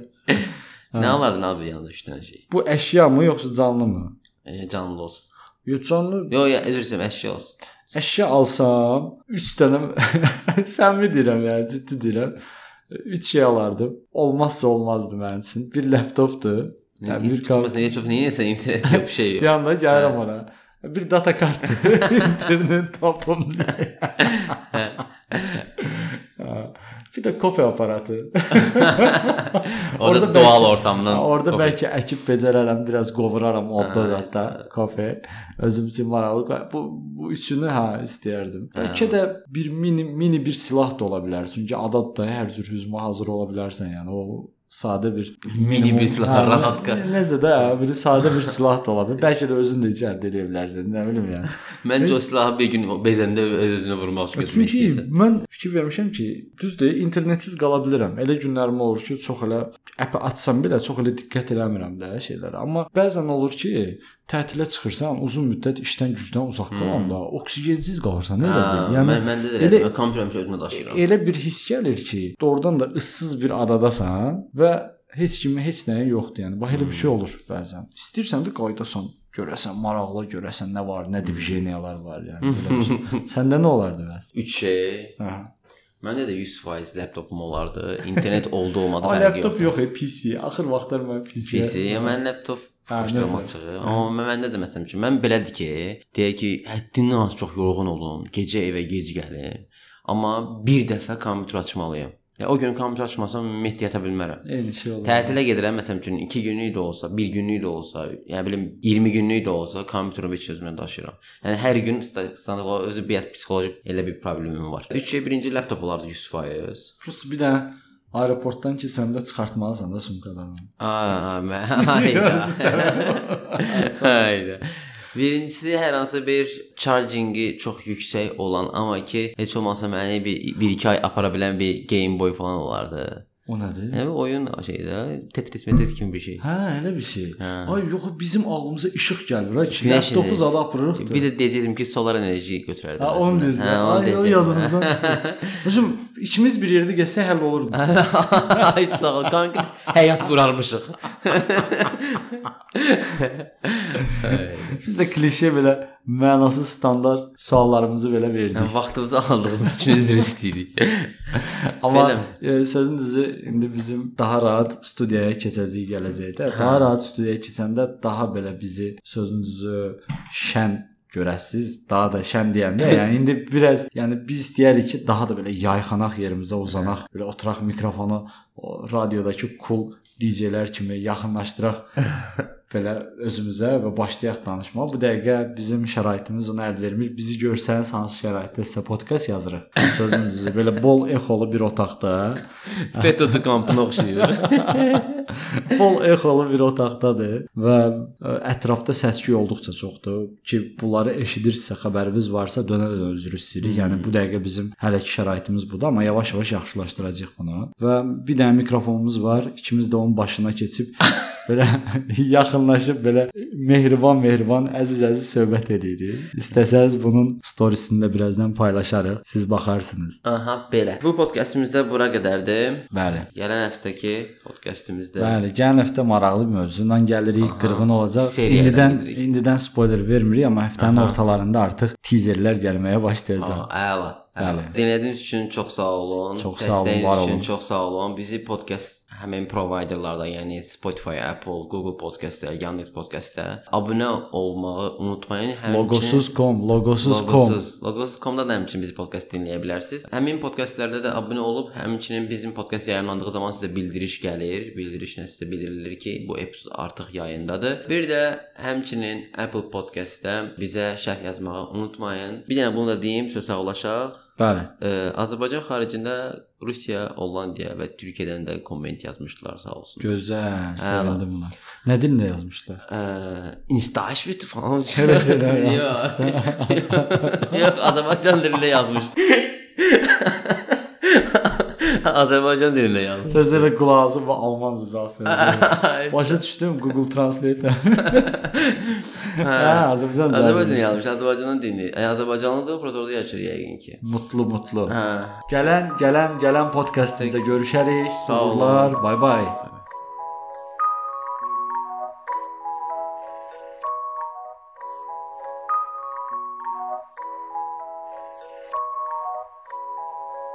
Nə alardın abi yanına 3 dənə şey?
Bu əşya mı yoxsa canlı mı?
E, canlı olsun.
Yox canlı.
Yox, ya üzr istəyirəm, əşya olsun.
Əşya alsam 3 dənə səmimi deyirəm yəni, ciddi deyirəm. 3 şey alardım. Olmazsa olmazdı mənim üçün. Bir laptopdur.
Yəni bir kart. Nə yapıb, niyə sən internet bir şey yox.
Bir anda gəlirəm ona. Bir data kartı. internet tapım. bir də kofe aparatı.
orada doğal ortamdan.
Orada kofe. bəlkə əkib becərərəm, biraz qovuraram odda zətdə kofe. Özüm üçün maraqlı. Bu bu üçünü hə istəyərdim. Bəlkə də bir mini mini bir silah da ola bilər. Çünki adada hər cür hücuma hazır ola bilərsən, yəni o sadə bir
mini bir silah, radatka.
Necə də bir sadə bir silah da ola bilər. Bəlkə də özün də icad edə bilərsən, nə bilim yəni.
Məncə o silahı bir gün bezəndə öz-özünə vurmaq üçün
götürmək istəyirsən. Çünki mən fikir vermişəm ki, düzdür, internetsiz qala bilərəm. Elə günlərim olur ki, çox elə əpi açsam belə çox elə diqqət eləmirəm də şeylərə. Amma bəzən olur ki, tətilə çıxırsan, uzun müddət işdən gücdən uzaq qalanda hmm. oksigensiz qalırsan, nə elə bil.
Yəni mən, məndə də elə, kompüter həmişə özümə daşıyıram.
Elə bir hiss gəlir ki, doğrudan da ıssız bir adadasan və heç kimin heç nəyin yoxdur. Yəni bax elə bir şey hmm. olur bəzən. İstəyirsən də qaydasan, görəsən, maraqlı görəsən nə var, nə diviziyoniyalar var, yəni belə bir şey. Səndə nə olardı bəs?
3 şey. Hə. Məndə də 100% laptopum olardı. İnternet oldu olmadı fərqi yox.
Laptop yox, PC. Axır vaxtlar mən PC.
PC, mən laptop Xoşlayıram açığı. Amma məndə də məsələn üçün mən belədir ki, deyək ki, həddindən az çox yorğun olum, gecə evə gec gəlim. Amma bir dəfə kompüter açmalıyam. Ya o gün kompüter açmasam ümumiyyətlə yata bilmərəm.
Eyni şey olur.
Tətilə gedirəm məsələn üçün 2 günlük də olsa, 1 günlük də olsa, yəni bilim 20 günlük də olsa kompüterimi heç özümlə daşıyıram. Yəni hər gün standart özü bir psixoloji elə bir problemim var. 3 şey birinci laptop olardı 100%.
Prosta bir dənə Aeroportdan keçəndə çıxartmalısan da sumkadan.
Aa, hayda. hayda. Birincisi hər hansı bir chargingi çox yüksək olan, amma ki heç olmasa məni bir 1-2 ay apara bilən bir Game Boy falan olardı.
O nədir?
Yəni oyun şeydə Tetris Tetris kimi bir şey.
Hə, elə bir şey.
Hə.
Ay yox, bizim ağlımıza işıq gəlir ha ki.
Günəş
9
enerjisi.
adı apırırıq.
Bir də deyəcəydim ki, solar enerji götürərdim.
Ha, onu deyirsən.
Hə, onu
Ay, yadımızdan çıxır. Hocam, ikimiz bir yerdə gəlsə həll olur.
Ay sağ ol kanka. Həyat qurarmışıq.
Biz də klişe belə mənasız standart suallarımızı belə verdik.
Yəni, vaxtımızı aldığımız üçün üzr istəyirik.
Amma e, sözün düzü indi bizim daha rahat studiyaya keçəcəyik gələcəkdə. Daha rahat studiyaya keçəndə daha belə bizi sözün düzü şən görəsiz, daha da şən deyəndə, yəni indi biraz, yəni biz istəyirik ki, daha da belə yayxanaq yerimizə uzanaq, belə oturaq mikrofonu o radiodakı cool DJ-lər kimi yaxınlaşdıraq belə özümüzə və başlayaq danışmağa. Bu dəqiqə bizim şəraitimiz ona əl vermir. Bizi görsəniz hansı şəraitdə sizə podkast yazırıq. Sözün düzü belə bol exolu bir otaqda,
FETÖ kampına oxşayır.
bol exolu bir otaqdadır və ə, ətrafda səs-küy olduqca çoxdur ki, bunları eşidirsə, xəbəriniz varsa dönə-dönə üzr istəyirik. Yəni bu dəqiqə bizim hələki şəraitimiz budur, amma yavaş-yavaş yaxşılaşdıracağıq bunu. Və bir dənə mikrofonumuz var. İkimiz də onun başına keçib belə yaxınlaşıb belə mehriban-mehriban, əziz-əziz söhbət edirik. İstəsəz bunun storiesini də birazdan paylaşarıq. Siz baxarsınız.
Aha, belə. Bu podkastımızda bura qədərdir.
Bəli.
Gələn həftəki podkastımızda
Bəli, gələn həftə maraqlı bir mövzuyla gəlirik.
Aha,
Qırğın olacaq.
seriya ilə
İndidən
gedirik.
indidən spoiler vermirik, amma həftənin
Aha.
ortalarında artıq teaserlər gəlməyə başlayacaq.
Aa, əla.
Bəli.
Dinlədiyiniz üçün çox sağ olun.
Çox sağ olun, var olun.
çox sağ olun. Bizi podkast həmin providerlarda, yəni Spotify, Apple, Google Podcast-da, Yandex Podcast-da abunə olmağı unutmayın. Həmçinin
Logosuz.com, logosuz.com.
Logosuz. Logosuz.com-da da həmçinin bizi podkast dinləyə bilərsiniz. Həmin podkastlərdə də abunə olub, həmçinin bizim podkast yayımlandığı zaman sizə bildiriş gəlir. Bildirişlə sizə bildirilir ki, bu epizod artıq yayındadır. Bir də həmçinin Apple Podcast-da bizə şərh yazmağı unutmayın. Bir dənə bunu da deyim, söz sağollaşaq.
Bəli.
Ə, Azərbaycan xaricində Rusiya, Hollandiya və Türkiyədən də komment yazmışdılar, sağ olsun.
Gözəl, sevindim buna. Nə dilində yazmışlar?
Ə, Instaşvit falan.
Elə şeylər
Yox. Yox, Azərbaycan dilində yazmışdı. Azərbaycan dilində yazmış.
Tez elə qulağızı və almanca cavab verir. Başa düşdüm Google Translate. Hə, Azərbaycan
Azərbaycan yazmış, Azərbaycanın dili. Ə, Azərbaycanlıdır, prosta orada yaşayır yəqin ki.
Mutlu mutlu.
Hə.
Gələn, gələn, gələn podkastımıza görüşərik.
Sağ olun.
Bay bay.